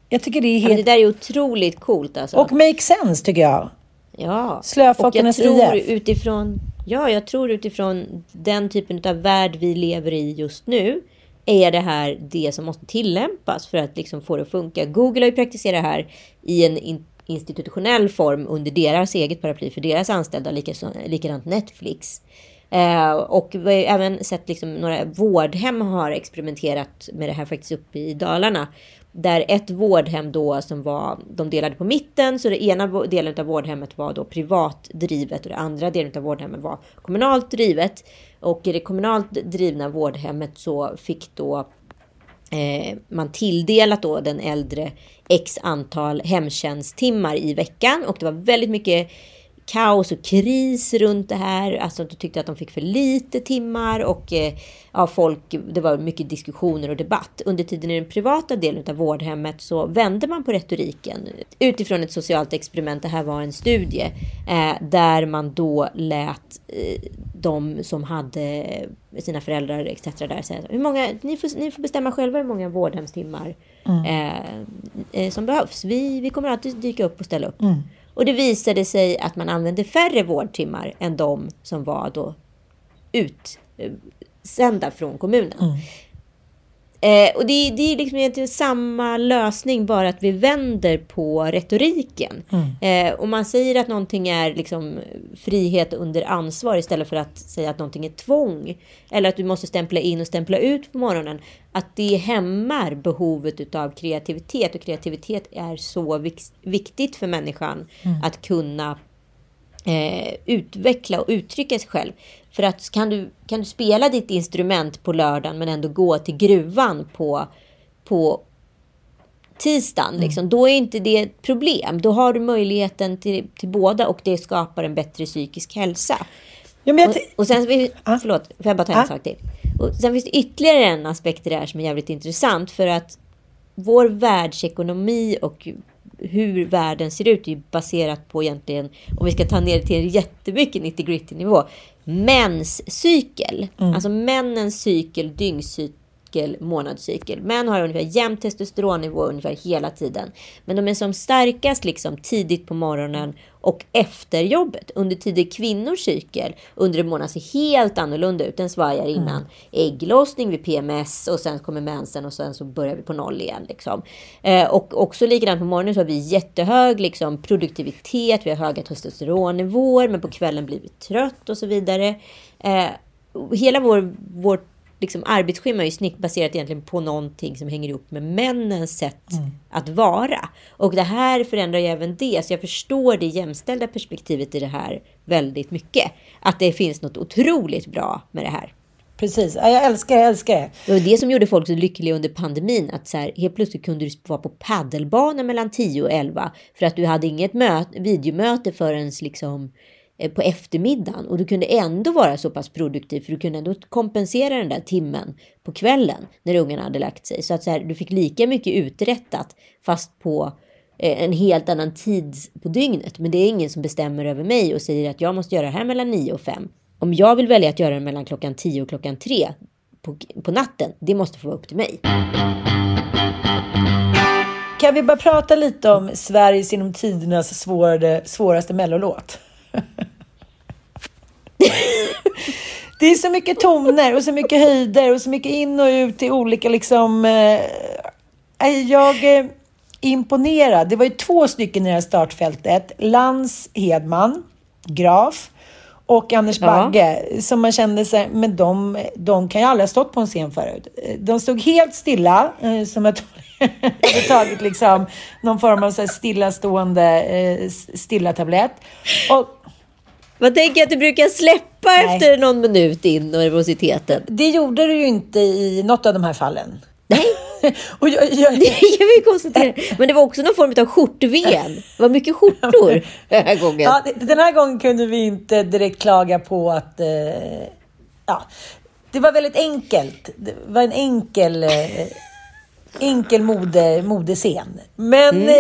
Jag tycker det är
men det
helt...
där är otroligt coolt alltså.
Och make sense tycker jag.
Ja,
Slöfockarnas
tror
IF.
utifrån, ja, jag tror utifrån den typen av värld vi lever i just nu är det här det som måste tillämpas för att liksom få det att funka. Google har ju praktiserat det här i en in, institutionell form under deras eget paraply för deras anställda, likaså- likadant Netflix. Eh, och vi har även sett liksom några vårdhem har experimenterat med det här faktiskt uppe i Dalarna. Där ett vårdhem då som var, de delade på mitten, så det ena delen av vårdhemmet var då privat drivet och det andra delen av vårdhemmet var kommunalt drivet. Och i det kommunalt drivna vårdhemmet så fick då eh, man tilldelat då den äldre x antal hemtjänsttimmar i veckan och det var väldigt mycket kaos och kris runt det här. Alltså de tyckte att de fick för lite timmar och eh, ja, folk, det var mycket diskussioner och debatt. Under tiden i den privata delen av vårdhemmet så vände man på retoriken utifrån ett socialt experiment. Det här var en studie eh, där man då lät eh, de som hade sina föräldrar etc. där säga hur många, ni får, ni får bestämma själva hur många vårdhemstimmar eh, eh, som behövs. Vi, vi kommer alltid dyka upp och ställa upp. Och det visade sig att man använde färre vårdtimmar än de som var då utsända från kommunen. Mm. Eh, och det, det är liksom egentligen samma lösning, bara att vi vänder på retoriken. Eh, och man säger att någonting är liksom frihet under ansvar istället för att säga att någonting är tvång. Eller att du måste stämpla in och stämpla ut på morgonen. Att det hämmar behovet utav kreativitet. Och kreativitet är så vik- viktigt för människan att kunna eh, utveckla och uttrycka sig själv. För att kan du, kan du spela ditt instrument på lördagen men ändå gå till gruvan på, på tisdagen, liksom, då är inte det ett problem. Då har du möjligheten till, till båda och det skapar en bättre psykisk hälsa.
Ja,
och, och sen, vi-
Ah.
förlåt, får jag bara ta en
Ah.
sak till? Och sen finns det ytterligare en aspekt i det här som är jävligt intressant. För att vår världsekonomi och hur världen ser ut är ju baserat på egentligen, om vi ska ta ner det till en jättemycket 90 gritty nivå, mäns cykel. Alltså männens cykel, dyngcykel, månadscykel. Män har ungefär jämn testosteronnivå ungefär hela tiden. Men de är som starkast liksom tidigt på morgonen och efter jobbet. Under tiden kvinnors cykel under en månad ser helt annorlunda ut. Den svajar innan ägglossning vid PMS och sen kommer mensen och sen så börjar vi på noll igen. Liksom. Eh, och också likadant på morgonen så har vi jättehög liksom, produktivitet, vi har höga testosteronnivåer men på kvällen blir vi trött och så vidare. Eh, hela vår, vårt liksom, arbetsschema är ju snyggt baserat egentligen på någonting som hänger ihop med männens sätt att vara. Och det här förändrar ju även det. Så jag förstår det jämställda perspektivet i det här väldigt mycket. Att det finns något otroligt bra med det här.
Precis. Ja, jag älskar det, jag älskar det.
Det var det som gjorde folk så lyckliga under pandemin. Att så här, helt plötsligt kunde du vara på paddelbanan mellan 10 och 11. För att du hade inget möte, videomöte förrän liksom Eh, på eftermiddagen. Och du kunde ändå vara så pass produktiv. För du kunde ändå kompensera den där timmen på kvällen. När ungarna hade lagt sig. Så att så här, du fick lika mycket uträttat. Fast på eh, en helt annan tid på dygnet. Men det är ingen som bestämmer över mig och säger att jag måste göra det här mellan 9 och 5. Om jag vill välja att göra det mellan klockan 10 och klockan 3 på, på natten, det måste få vara upp till mig.
Kan vi bara prata lite om Sveriges genom tidernas svårade, svåraste mellolåt? Det är så mycket toner och så mycket höjder och så mycket in och ut i olika liksom... Eh, jag är imponerad. Det var ju två stycken i det här startfältet. Lans Hedman, Graf och Anders
Ja.
Bagge som man kände sig, men de, de kan ju aldrig ha stått på en scen förut. De stod helt stilla, eh, som att de hade tagit liksom någon form av så här stillastående eh, stilla tablett. Och
Vad tänker att du brukar släppa
Nej.
efter någon minut in nervositeten?
det gjorde du ju inte i något av de här fallen.
Nej,
Och jag, jag,
det kan vi konstatera. Men det var också någon form av skjort-VM. Det var mycket skjortor den här gången.
Ja, den här gången kunde vi inte direkt klaga på att... Eh, ja, det var väldigt enkelt. Det var en enkel, eh, enkel mode, modescen. Men eh,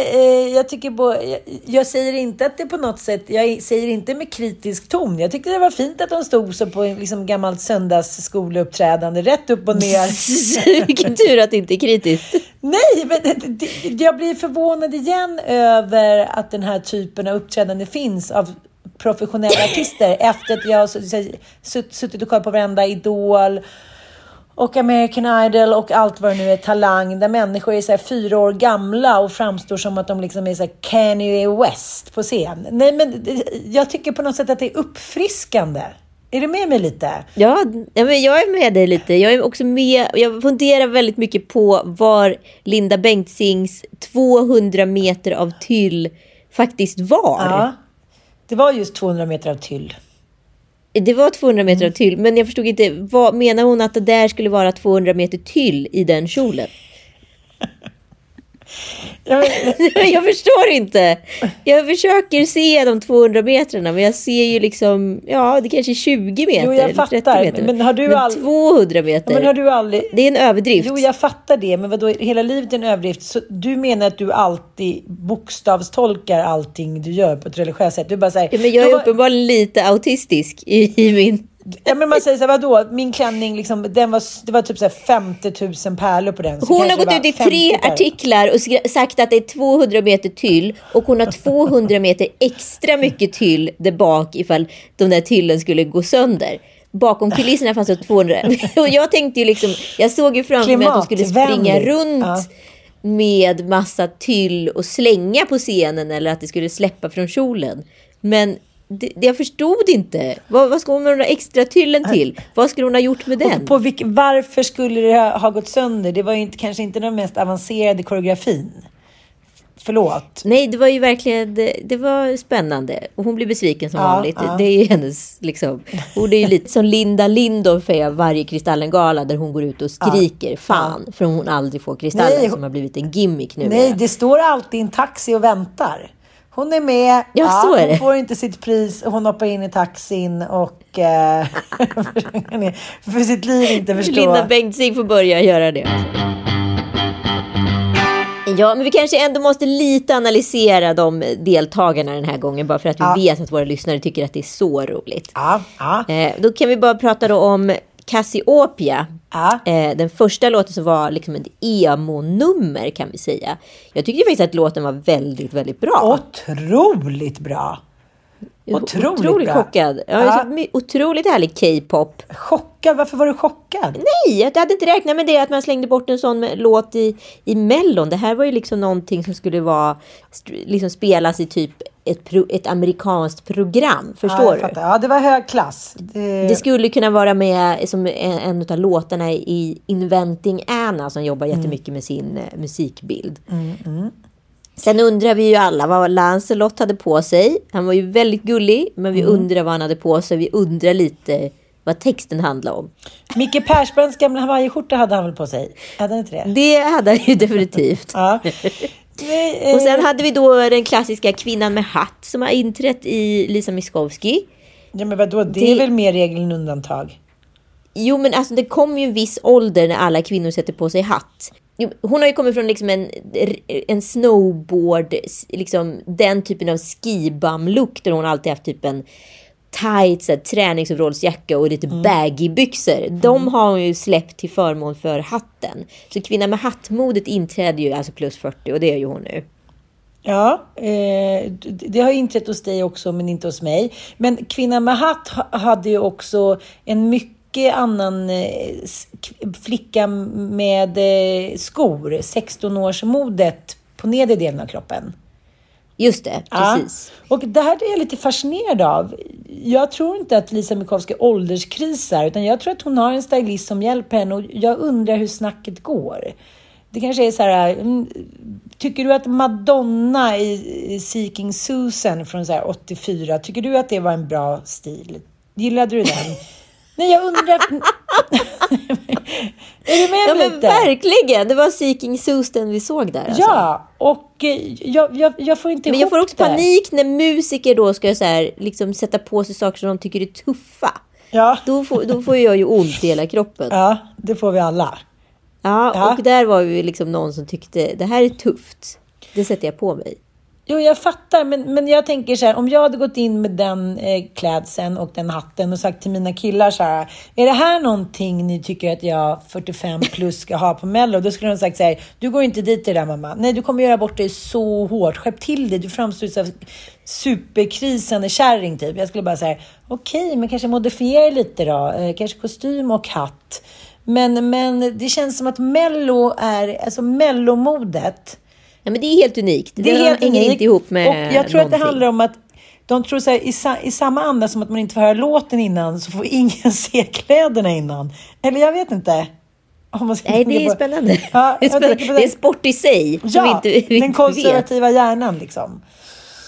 jag tycker på, jag, jag säger inte att det på något sätt... Jag säger inte med kritisk ton. Jag tyckte det var fint att de stod så på liksom, gammalt söndagsskoleuppträdande, rätt upp och ner.
Vilken tur att det inte är kritiskt.
Nej, men det, det, jag blir förvånad igen över att den här typen av uppträdande finns av professionella artister efter att jag har sutt- sutt- suttit och kollat på varenda Idol och American Idol och allt vad det nu är, Talang, där människor är så fyra år gamla och framstår som att de liksom är så här Kanye West på scen. Nej, men jag tycker på något sätt att det är uppfriskande. Är du med mig lite?
Ja, ja, men jag är med dig lite. Jag är också med. Jag funderar väldigt mycket på var Linda Bengtzings 200 meter av tyll faktiskt var.
Ja. Det var just 200 meter av tyll.
Det var 200 meter
Mm.
av tyll, men jag förstod inte. Vad, menar hon att det där skulle vara 200 meter tyll i den kjolen?
Ja, men-
jag förstår inte. Jag försöker se de 200 metrarna, men jag ser ju liksom, ja, det kanske är 20 meter.
Jo, jag
eller 30
fattar.
meter.
Men har du all-
200 meter,
Men har du aldrig...
det är en överdrift.
Jo, jag fattar det, men vadå, hela livet är en överdrift. Så du menar att du alltid bokstavstolkar allting du gör på ett religiöst sätt? Du bara säger...
Ja, men jag är uppenbarligen lite autistisk i, i min...
Ja, men man säger så här, vadå, min klänning, liksom, den var, det var typ så här 50 000 pärlor på den.
Hon har gått ut i
50
tre
pärlor.
artiklar och sagt att det är 200 meter tyll och hon har 200 meter extra mycket tyll där bak ifall de där tyllen skulle gå sönder. Bakom kulisserna fanns det 200. Och jag tänkte ju liksom, jag såg ju framför mig att hon skulle springa runt
Ja.
med massa tyll och slänga på scenen eller att det skulle släppa från kjolen. Men det, jag förstod inte. Vad, vad ska hon med den där extra tyllen till? Vad skulle hon ha gjort med den?
Och på vilk, varför skulle det ha, ha gått sönder? Det var ju inte, kanske inte den mest avancerade koreografin. Förlåt.
Nej, det var ju verkligen, det, det var spännande. Och hon blir besviken som
Ja,
vanligt.
ja.
Det är ju hennes, liksom. Hon är ju lite som Linda Lindorff är varje Kristallengala där hon går ut och skriker fan. För hon aldrig får Kristallen
Nej,
som har blivit en gimmick nu.
Nej, det står alltid en taxi och väntar. Hon är med.
Ja, så är
hon
det.
får inte sitt pris. Hon hoppar in i taxin och eh, för sitt liv inte förstå.
Linda Bengtzing får börja göra det. Ja, men vi kanske ändå måste lite analysera de deltagarna den här gången. Bara för att vi
Ja.
vet att våra lyssnare tycker att det är så roligt.
Ja, ja,
Eh, då kan vi bara prata om Cassiopeia.
ja.
Eh, den första låten som var liksom ett emo-nummer kan vi säga. Jag tyckte faktiskt att låten var väldigt, väldigt bra.
Otroligt bra. Otroligt,
otroligt
bra.
chockad. Ja,
Ja.
Otroligt härlig K-pop.
Chockad? Varför var du chockad?
Nej, jag hade inte räknat med det att man slängde bort en sån låt i, i Mellon. Det här var ju liksom någonting som skulle vara, liksom spelas i typ ett, pro, ett amerikanskt program.
ja,
Förstår
jag
du?
Ja, det var hög klass. Det...
Det skulle kunna vara med som en, en av låtarna i Inventing Anna som jobbar jättemycket med sin eh, musikbild. Sen undrar vi ju alla vad Lancelot hade på sig. Han var ju väldigt gullig, men vi undrar vad han hade på sig. Vi undrar lite vad texten handlar om.
Micke Persbrandts gamla hawaiiskjorta hade han väl på sig? Hade han inte det?
Det hade han ju definitivt.
Ja. Eh,
Och sen hade vi då den klassiska kvinnan med hatt som har inträtt i Lisa Miskovsky.
ja, men vadå? Det,
det-
är väl mer regel än undantag?
Jo, men alltså det kommer ju en viss ålder när alla kvinnor sätter på sig hatt. Hon har ju kommit från liksom en, en snowboard, liksom den typen av skibum-look där hon alltid haft typ en tight så här, träningsoverallsjacka och lite baggy byxor. De har hon ju släppt till förmån för hatten. Så kvinnan med hattmodet inträder ju alltså plus 40 och det är ju hon nu.
Ja, eh, det har inträtt hos dig också, men inte hos mig. Men kvinnan med hatt ha- hade ju också en mycket annan eh, flicka med eh, skor, 16-årsmodet på nedre delen av kroppen.
Just det,
Ja.
precis.
Och det här är jag lite fascinerad av. Jag tror inte att Lisa Mikowski ålderskrisar, utan jag tror att hon har en stylist som hjälper henne och jag undrar hur snacket går. Det kanske är så här, mm, tycker du att Madonna i Seeking Susan från så här 84, tycker du att det var en bra stil? Gillade du den? Nej, jag undrar... är du med
Ja men
lite?
verkligen, det var Seeking Susan vi såg där. Alltså.
Ja, och eh, jag, jag, jag får inte
Men jag får också
det.
panik när musiker då ska så här, liksom sätta på sig saker som de tycker är tuffa.
Ja.
Då får, då får jag ju ont i hela kroppen. Ja,
Ja, det får vi alla. Ja.
och där var ju liksom någon som tyckte det här är tufft. Det sätter jag på mig.
Jo, jag fattar, men, men jag tänker så här, om jag hade gått in med den eh, klädseln och den hatten och sagt till mina killar så här, är det här någonting ni tycker att jag 45 plus ska ha på Mello? Då skulle de sagt så här, du går inte dit i det där mamma. Nej, du kommer göra bort dig så hårt. Skärp till dig, du framstår som superkrisande kärring typ. Jag skulle bara säga, okej, men kanske modifiera lite då. Eh, kanske kostym och hatt. Men, men det känns som att Mello är, alltså Mellomodet,
Ja, men det är helt unikt. Det,
det är helt
hänger
unikt.
inte ihop med
Och jag tror att det
någonting.
handlar om att de tror så här, i, sa, i samma anda som att man inte får höra låten innan så får ingen se kläderna innan. Eller jag vet inte.
Nej, det är
på-
spännande.
Ja,
det, är spännande. det är
den-
sport i sig.
Ja,
vi inte, vi
den
inte vet.
konservativa hjärnan liksom.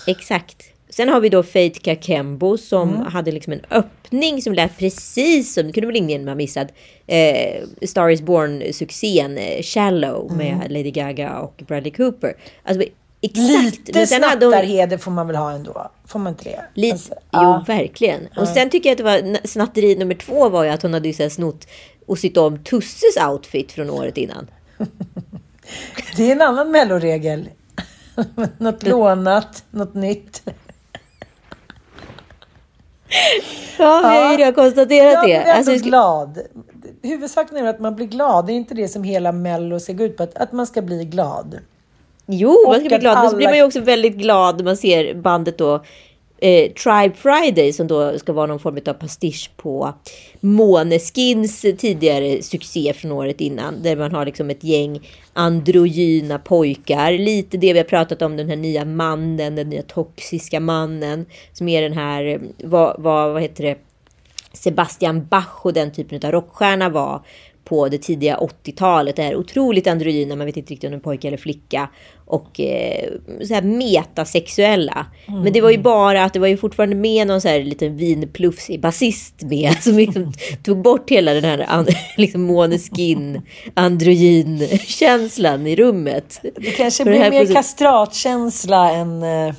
Exakt. Sen har vi då Faith Kakembo som
Mm.
hade liksom en öppning som lät precis som, det kunde väl ingen ha missat, eh, Star is Born-succén eh, Shallow
Mm.
med Lady Gaga och Bradley Cooper. Alltså, exakt.
Lite
hon-
snattarheder får man väl ha ändå? Får man inte det?
Lite,
Alltså,
jo,
ja.
verkligen. Och sen tycker jag att det var snatteri nummer två var ju att hon hade ju så här snott och sytt om Tusses outfit från året innan.
Det är en annan melloregel. något lånat, något nytt.
Ja, vi har ju redan konstaterat
Jag
det.
blir ändå
Alltså,
glad. Huvudsaken är att man blir glad. Det är inte det som hela Mello ser ut på. Att, att man ska bli glad.
Jo, man ska
Och
bli glad. Men så blir
alla-
man ju också väldigt glad när man ser bandet då. Eh, Tribe Friday som då ska vara någon form av pastisch på Måneskins tidigare succé från året innan. Där man har liksom ett gäng androgyna pojkar. Lite det vi har pratat om, den här nya mannen, den nya toxiska mannen. Som är den här, eh, vad, vad, vad heter det? Sebastian Bach och den typen av rockstjärna var på det tidiga 80-talet. Det här otroligt androgyna, man vet inte riktigt om det är en pojke eller flicka. Och eh, så här metasexuella. Men det var ju bara att det var ju fortfarande med någon så här liten vinplufsig basist med. Som liksom tog bort hela den här liksom Måneskin androgyn-känslan i rummet.
Det kanske blir mer kastratkänsla än... eh,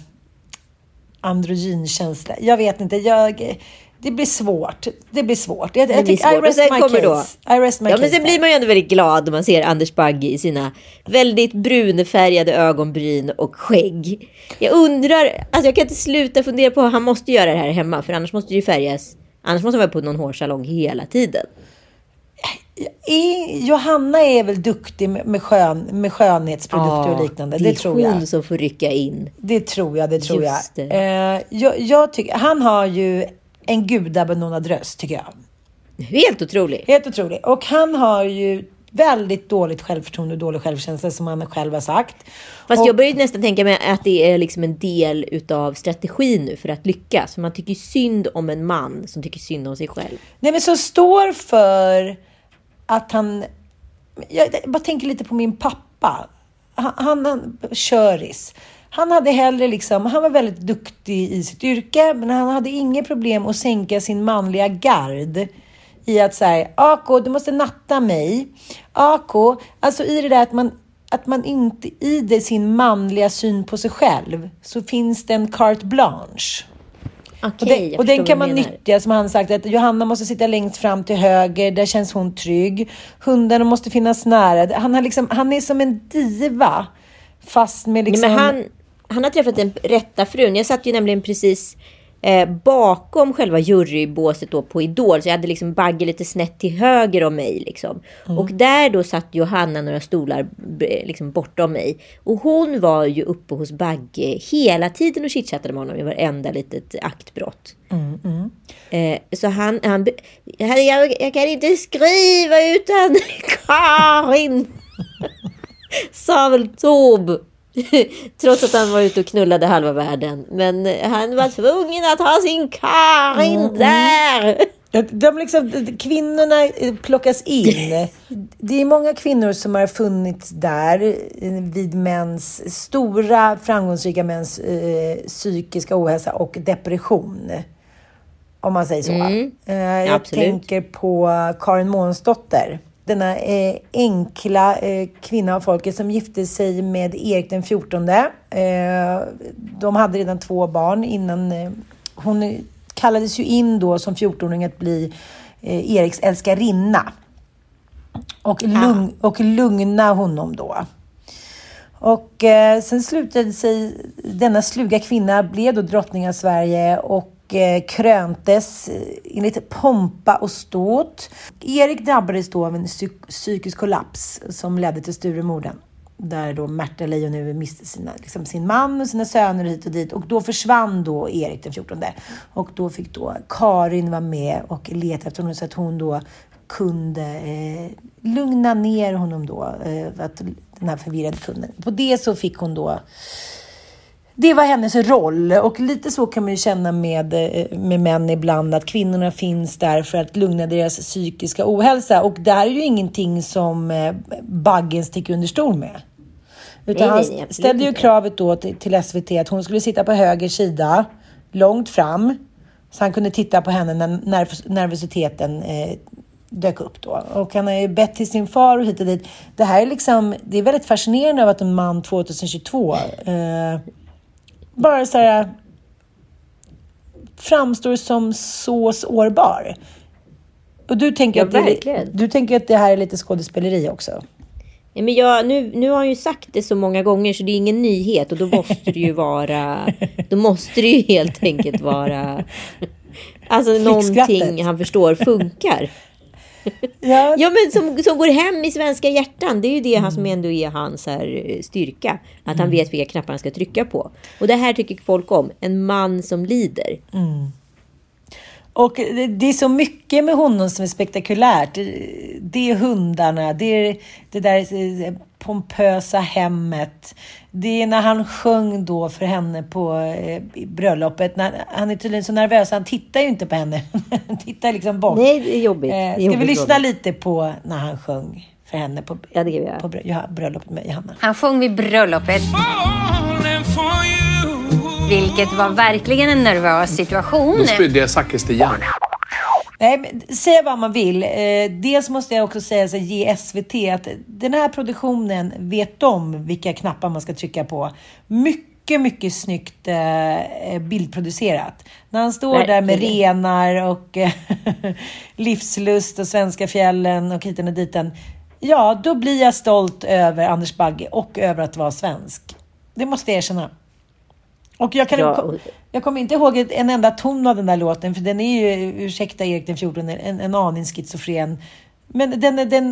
androgynkänsla. Jag vet inte. Jag, det blir svårt. Det blir svårt. Jag,
Det
jag
blir
I
svårt. Och
rest
sen
my
kommer då-
case. I rest my
Ja, men sen blir man ju ändå väldigt glad när man ser Anders Bagge i sina väldigt brunfärgade ögonbryn och skägg. Jag undrar, alltså jag kan inte sluta fundera på, han måste göra det här hemma, för annars måste det ju färgas. Annars måste han vara på någon hårsalong hela tiden.
I, Johanna är väl duktig med, skön, med skönhetsprodukter och liknande. Det,
det är
tror jag.
hon som får rycka in.
Det tror jag, det tror
Just
jag.
det.
Eh, jag. Jag tycker, han har ju en gudabenådad röst tycker jag.
Helt otroligt.
Helt otroligt. Och han har ju väldigt dåligt självförtroende och dålig självkänsla som han själv har sagt.
Fast
och,
jag börjar nästan tänka mig att det är liksom en del utav strategin nu för att lyckas. För man tycker synd om en man som tycker synd om sig själv.
Nej men som står för att han... Jag bara tänker lite på min pappa. Han, han, han köris. Han hade hellre liksom, han var väldigt duktig i sitt yrke, men han hade inget problem att sänka sin manliga gard i att säga, Ako, du måste natta mig. Ako, alltså i det där att man, att man inte i det sin manliga syn på sig själv så finns det en carte blanche.
Okej,
Och, den,
jag
och den kan man
menar.
nyttja, som han sagt, att Johanna måste sitta längst fram till höger, där känns hon trygg. Hundarna måste finnas nära. Han, har liksom, han är som en diva, fast med
Nej,
liksom...
men han, han har träffat den rätta frun. Jag satt ju nämligen precis eh, bakom själva jurybåset då på Idol. Så jag hade liksom Bagge lite snett till höger om mig. Liksom.
Mm.
Och där då satt Johanna några stolar liksom bortom mig. Och hon var ju uppe hos Bagge hela tiden och chitchattade med honom i varenda litet aktbrott.
Mm,
Eh, så han, han jag, jag, kan inte skriva utan Karin. Sa väl Tob. Trots att han var ute och knullade halva världen. Men han var tvungen att ha sin Karin där.
De liksom, kvinnorna plockas in. Det är många kvinnor som har funnits där vid mäns, stora framgångsrika mäns eh, psykiska ohälsa och depression. Om man säger så. Eh, jag
absolut.
tänker på Karin Månsdotter. Denna eh, enkla eh, kvinna av folket som gifte sig med Erik den 14. Eh, de hade redan två barn innan eh, hon kallades ju in då som 14-åring att bli eh, Eriks älskarinna. Och, lugn, och lugna honom då. Och eh, sen slutade sig denna sluga kvinna blev då drottning av Sverige och Eh, kröntes enligt pompa och ståt. Erik drabbades då av en psyk- psykisk kollaps som ledde till Sturemorden. Där då Märta Leijonhufvud miste sina, liksom sin man och sina söner hit och dit. Och då försvann då Erik den 14. Och då fick då Karin vara med och leta efter honom så att hon då kunde eh, lugna ner honom då. Eh, att den här förvirrade kunden. På det så fick hon då det var hennes roll och lite så kan man ju känna med, eh, med män ibland att kvinnorna finns där för att lugna deras psykiska ohälsa och det här är ju ingenting som eh, Baggen sticker under stol med. Utan
Nej, nej,
han ställde ju kravet då till, till SVT att hon skulle sitta på höger sida, långt fram, så han kunde titta på henne när nervos- nervositeten eh, dök upp då. Och han har ju bett till sin far och hit och dit. Det här är liksom, det är väldigt fascinerande av att en man 2022 eh, bara så här framstår som så sårbar. Och du tänker,
Ja,
att det, du tänker att det här är lite skådespeleri också?
Ja, men jag, nu, nu har han ju sagt det så många gånger så det är ingen nyhet och då måste det ju vara... Då måste det ju helt enkelt vara... Alltså någonting han förstår funkar.
Ja,
Ja men som, som går hem i svenska hjärtan. Det är ju det han som ändå är hans här, eh, styrka. Att han vet vilka knappar han ska trycka på. Och det här tycker folk om. En man som lider.
Och det, är så mycket med honom som är spektakulärt. Det, är hundarna, det är det där eh, pompösa hemmet. Det är när han sjöng då för henne på eh, bröllopet. När, han är tydligen så nervös, han tittar ju inte på henne. han tittar liksom bort.
Nej, det är jobbigt. Det är
Eh, ska
jobbigt,
vi lyssna lite på när han sjöng för henne på,
Ja,
på bröllopet med Johanna?
Han sjöng vid bröllopet, vilket var verkligen en nervös situation.
Då spydde jag sakristian.
Nej, säga vad man vill. Eh, dels måste jag också säga så ge SVT att den här produktionen vet om vilka knappar man ska trycka på. Mycket mycket, mycket snyggt eh, bildproducerat. När han står där med
Verkligen.
renar och eh, livslust och svenska fjällen och hiten och diten. Ja, då blir jag stolt över Anders Bagge och över att vara svensk. Det måste jag erkänna. Och jag, kan,
Ja,
jag kommer inte ihåg en enda ton av den där låten, för den är ju, ursäkta Erik den 14, en, en aning schizofren. Men den, den, den, den,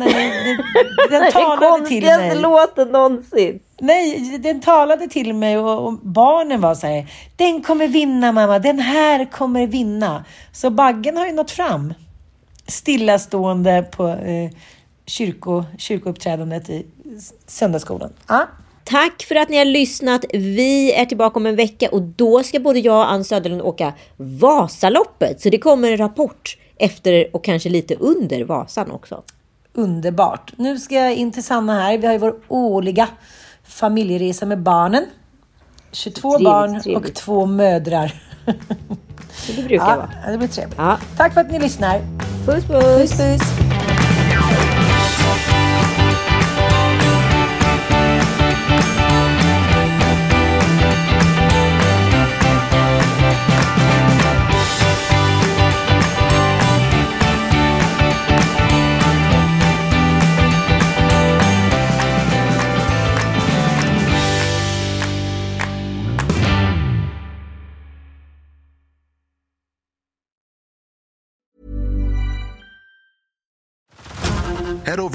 den talade till
konstigaste
mig.
låten någonsin.
Nej, den talade till mig och, och barnen var så här. Den kommer vinna mamma, den här kommer vinna. Så Baggen har ju nått fram. Stillastående på eh, kyrko, kyrkouppträdandet i söndagsskolan. Ja.
Tack för att ni har lyssnat. Vi är tillbaka om en vecka och då ska både jag och Ann Söderlund åka Vasaloppet. Så det kommer en rapport efter och kanske lite under Vasan också.
Underbart. Nu ska jag in till Sanna här. Vi har ju vår årliga familjeresa med barnen. 22
Trevligt,
barn
trevligt.
och två mödrar.
Det brukar
Ja,
vara.
det blir trevligt.
Ja.
Tack för att ni lyssnar.
Puss puss!
Puss puss!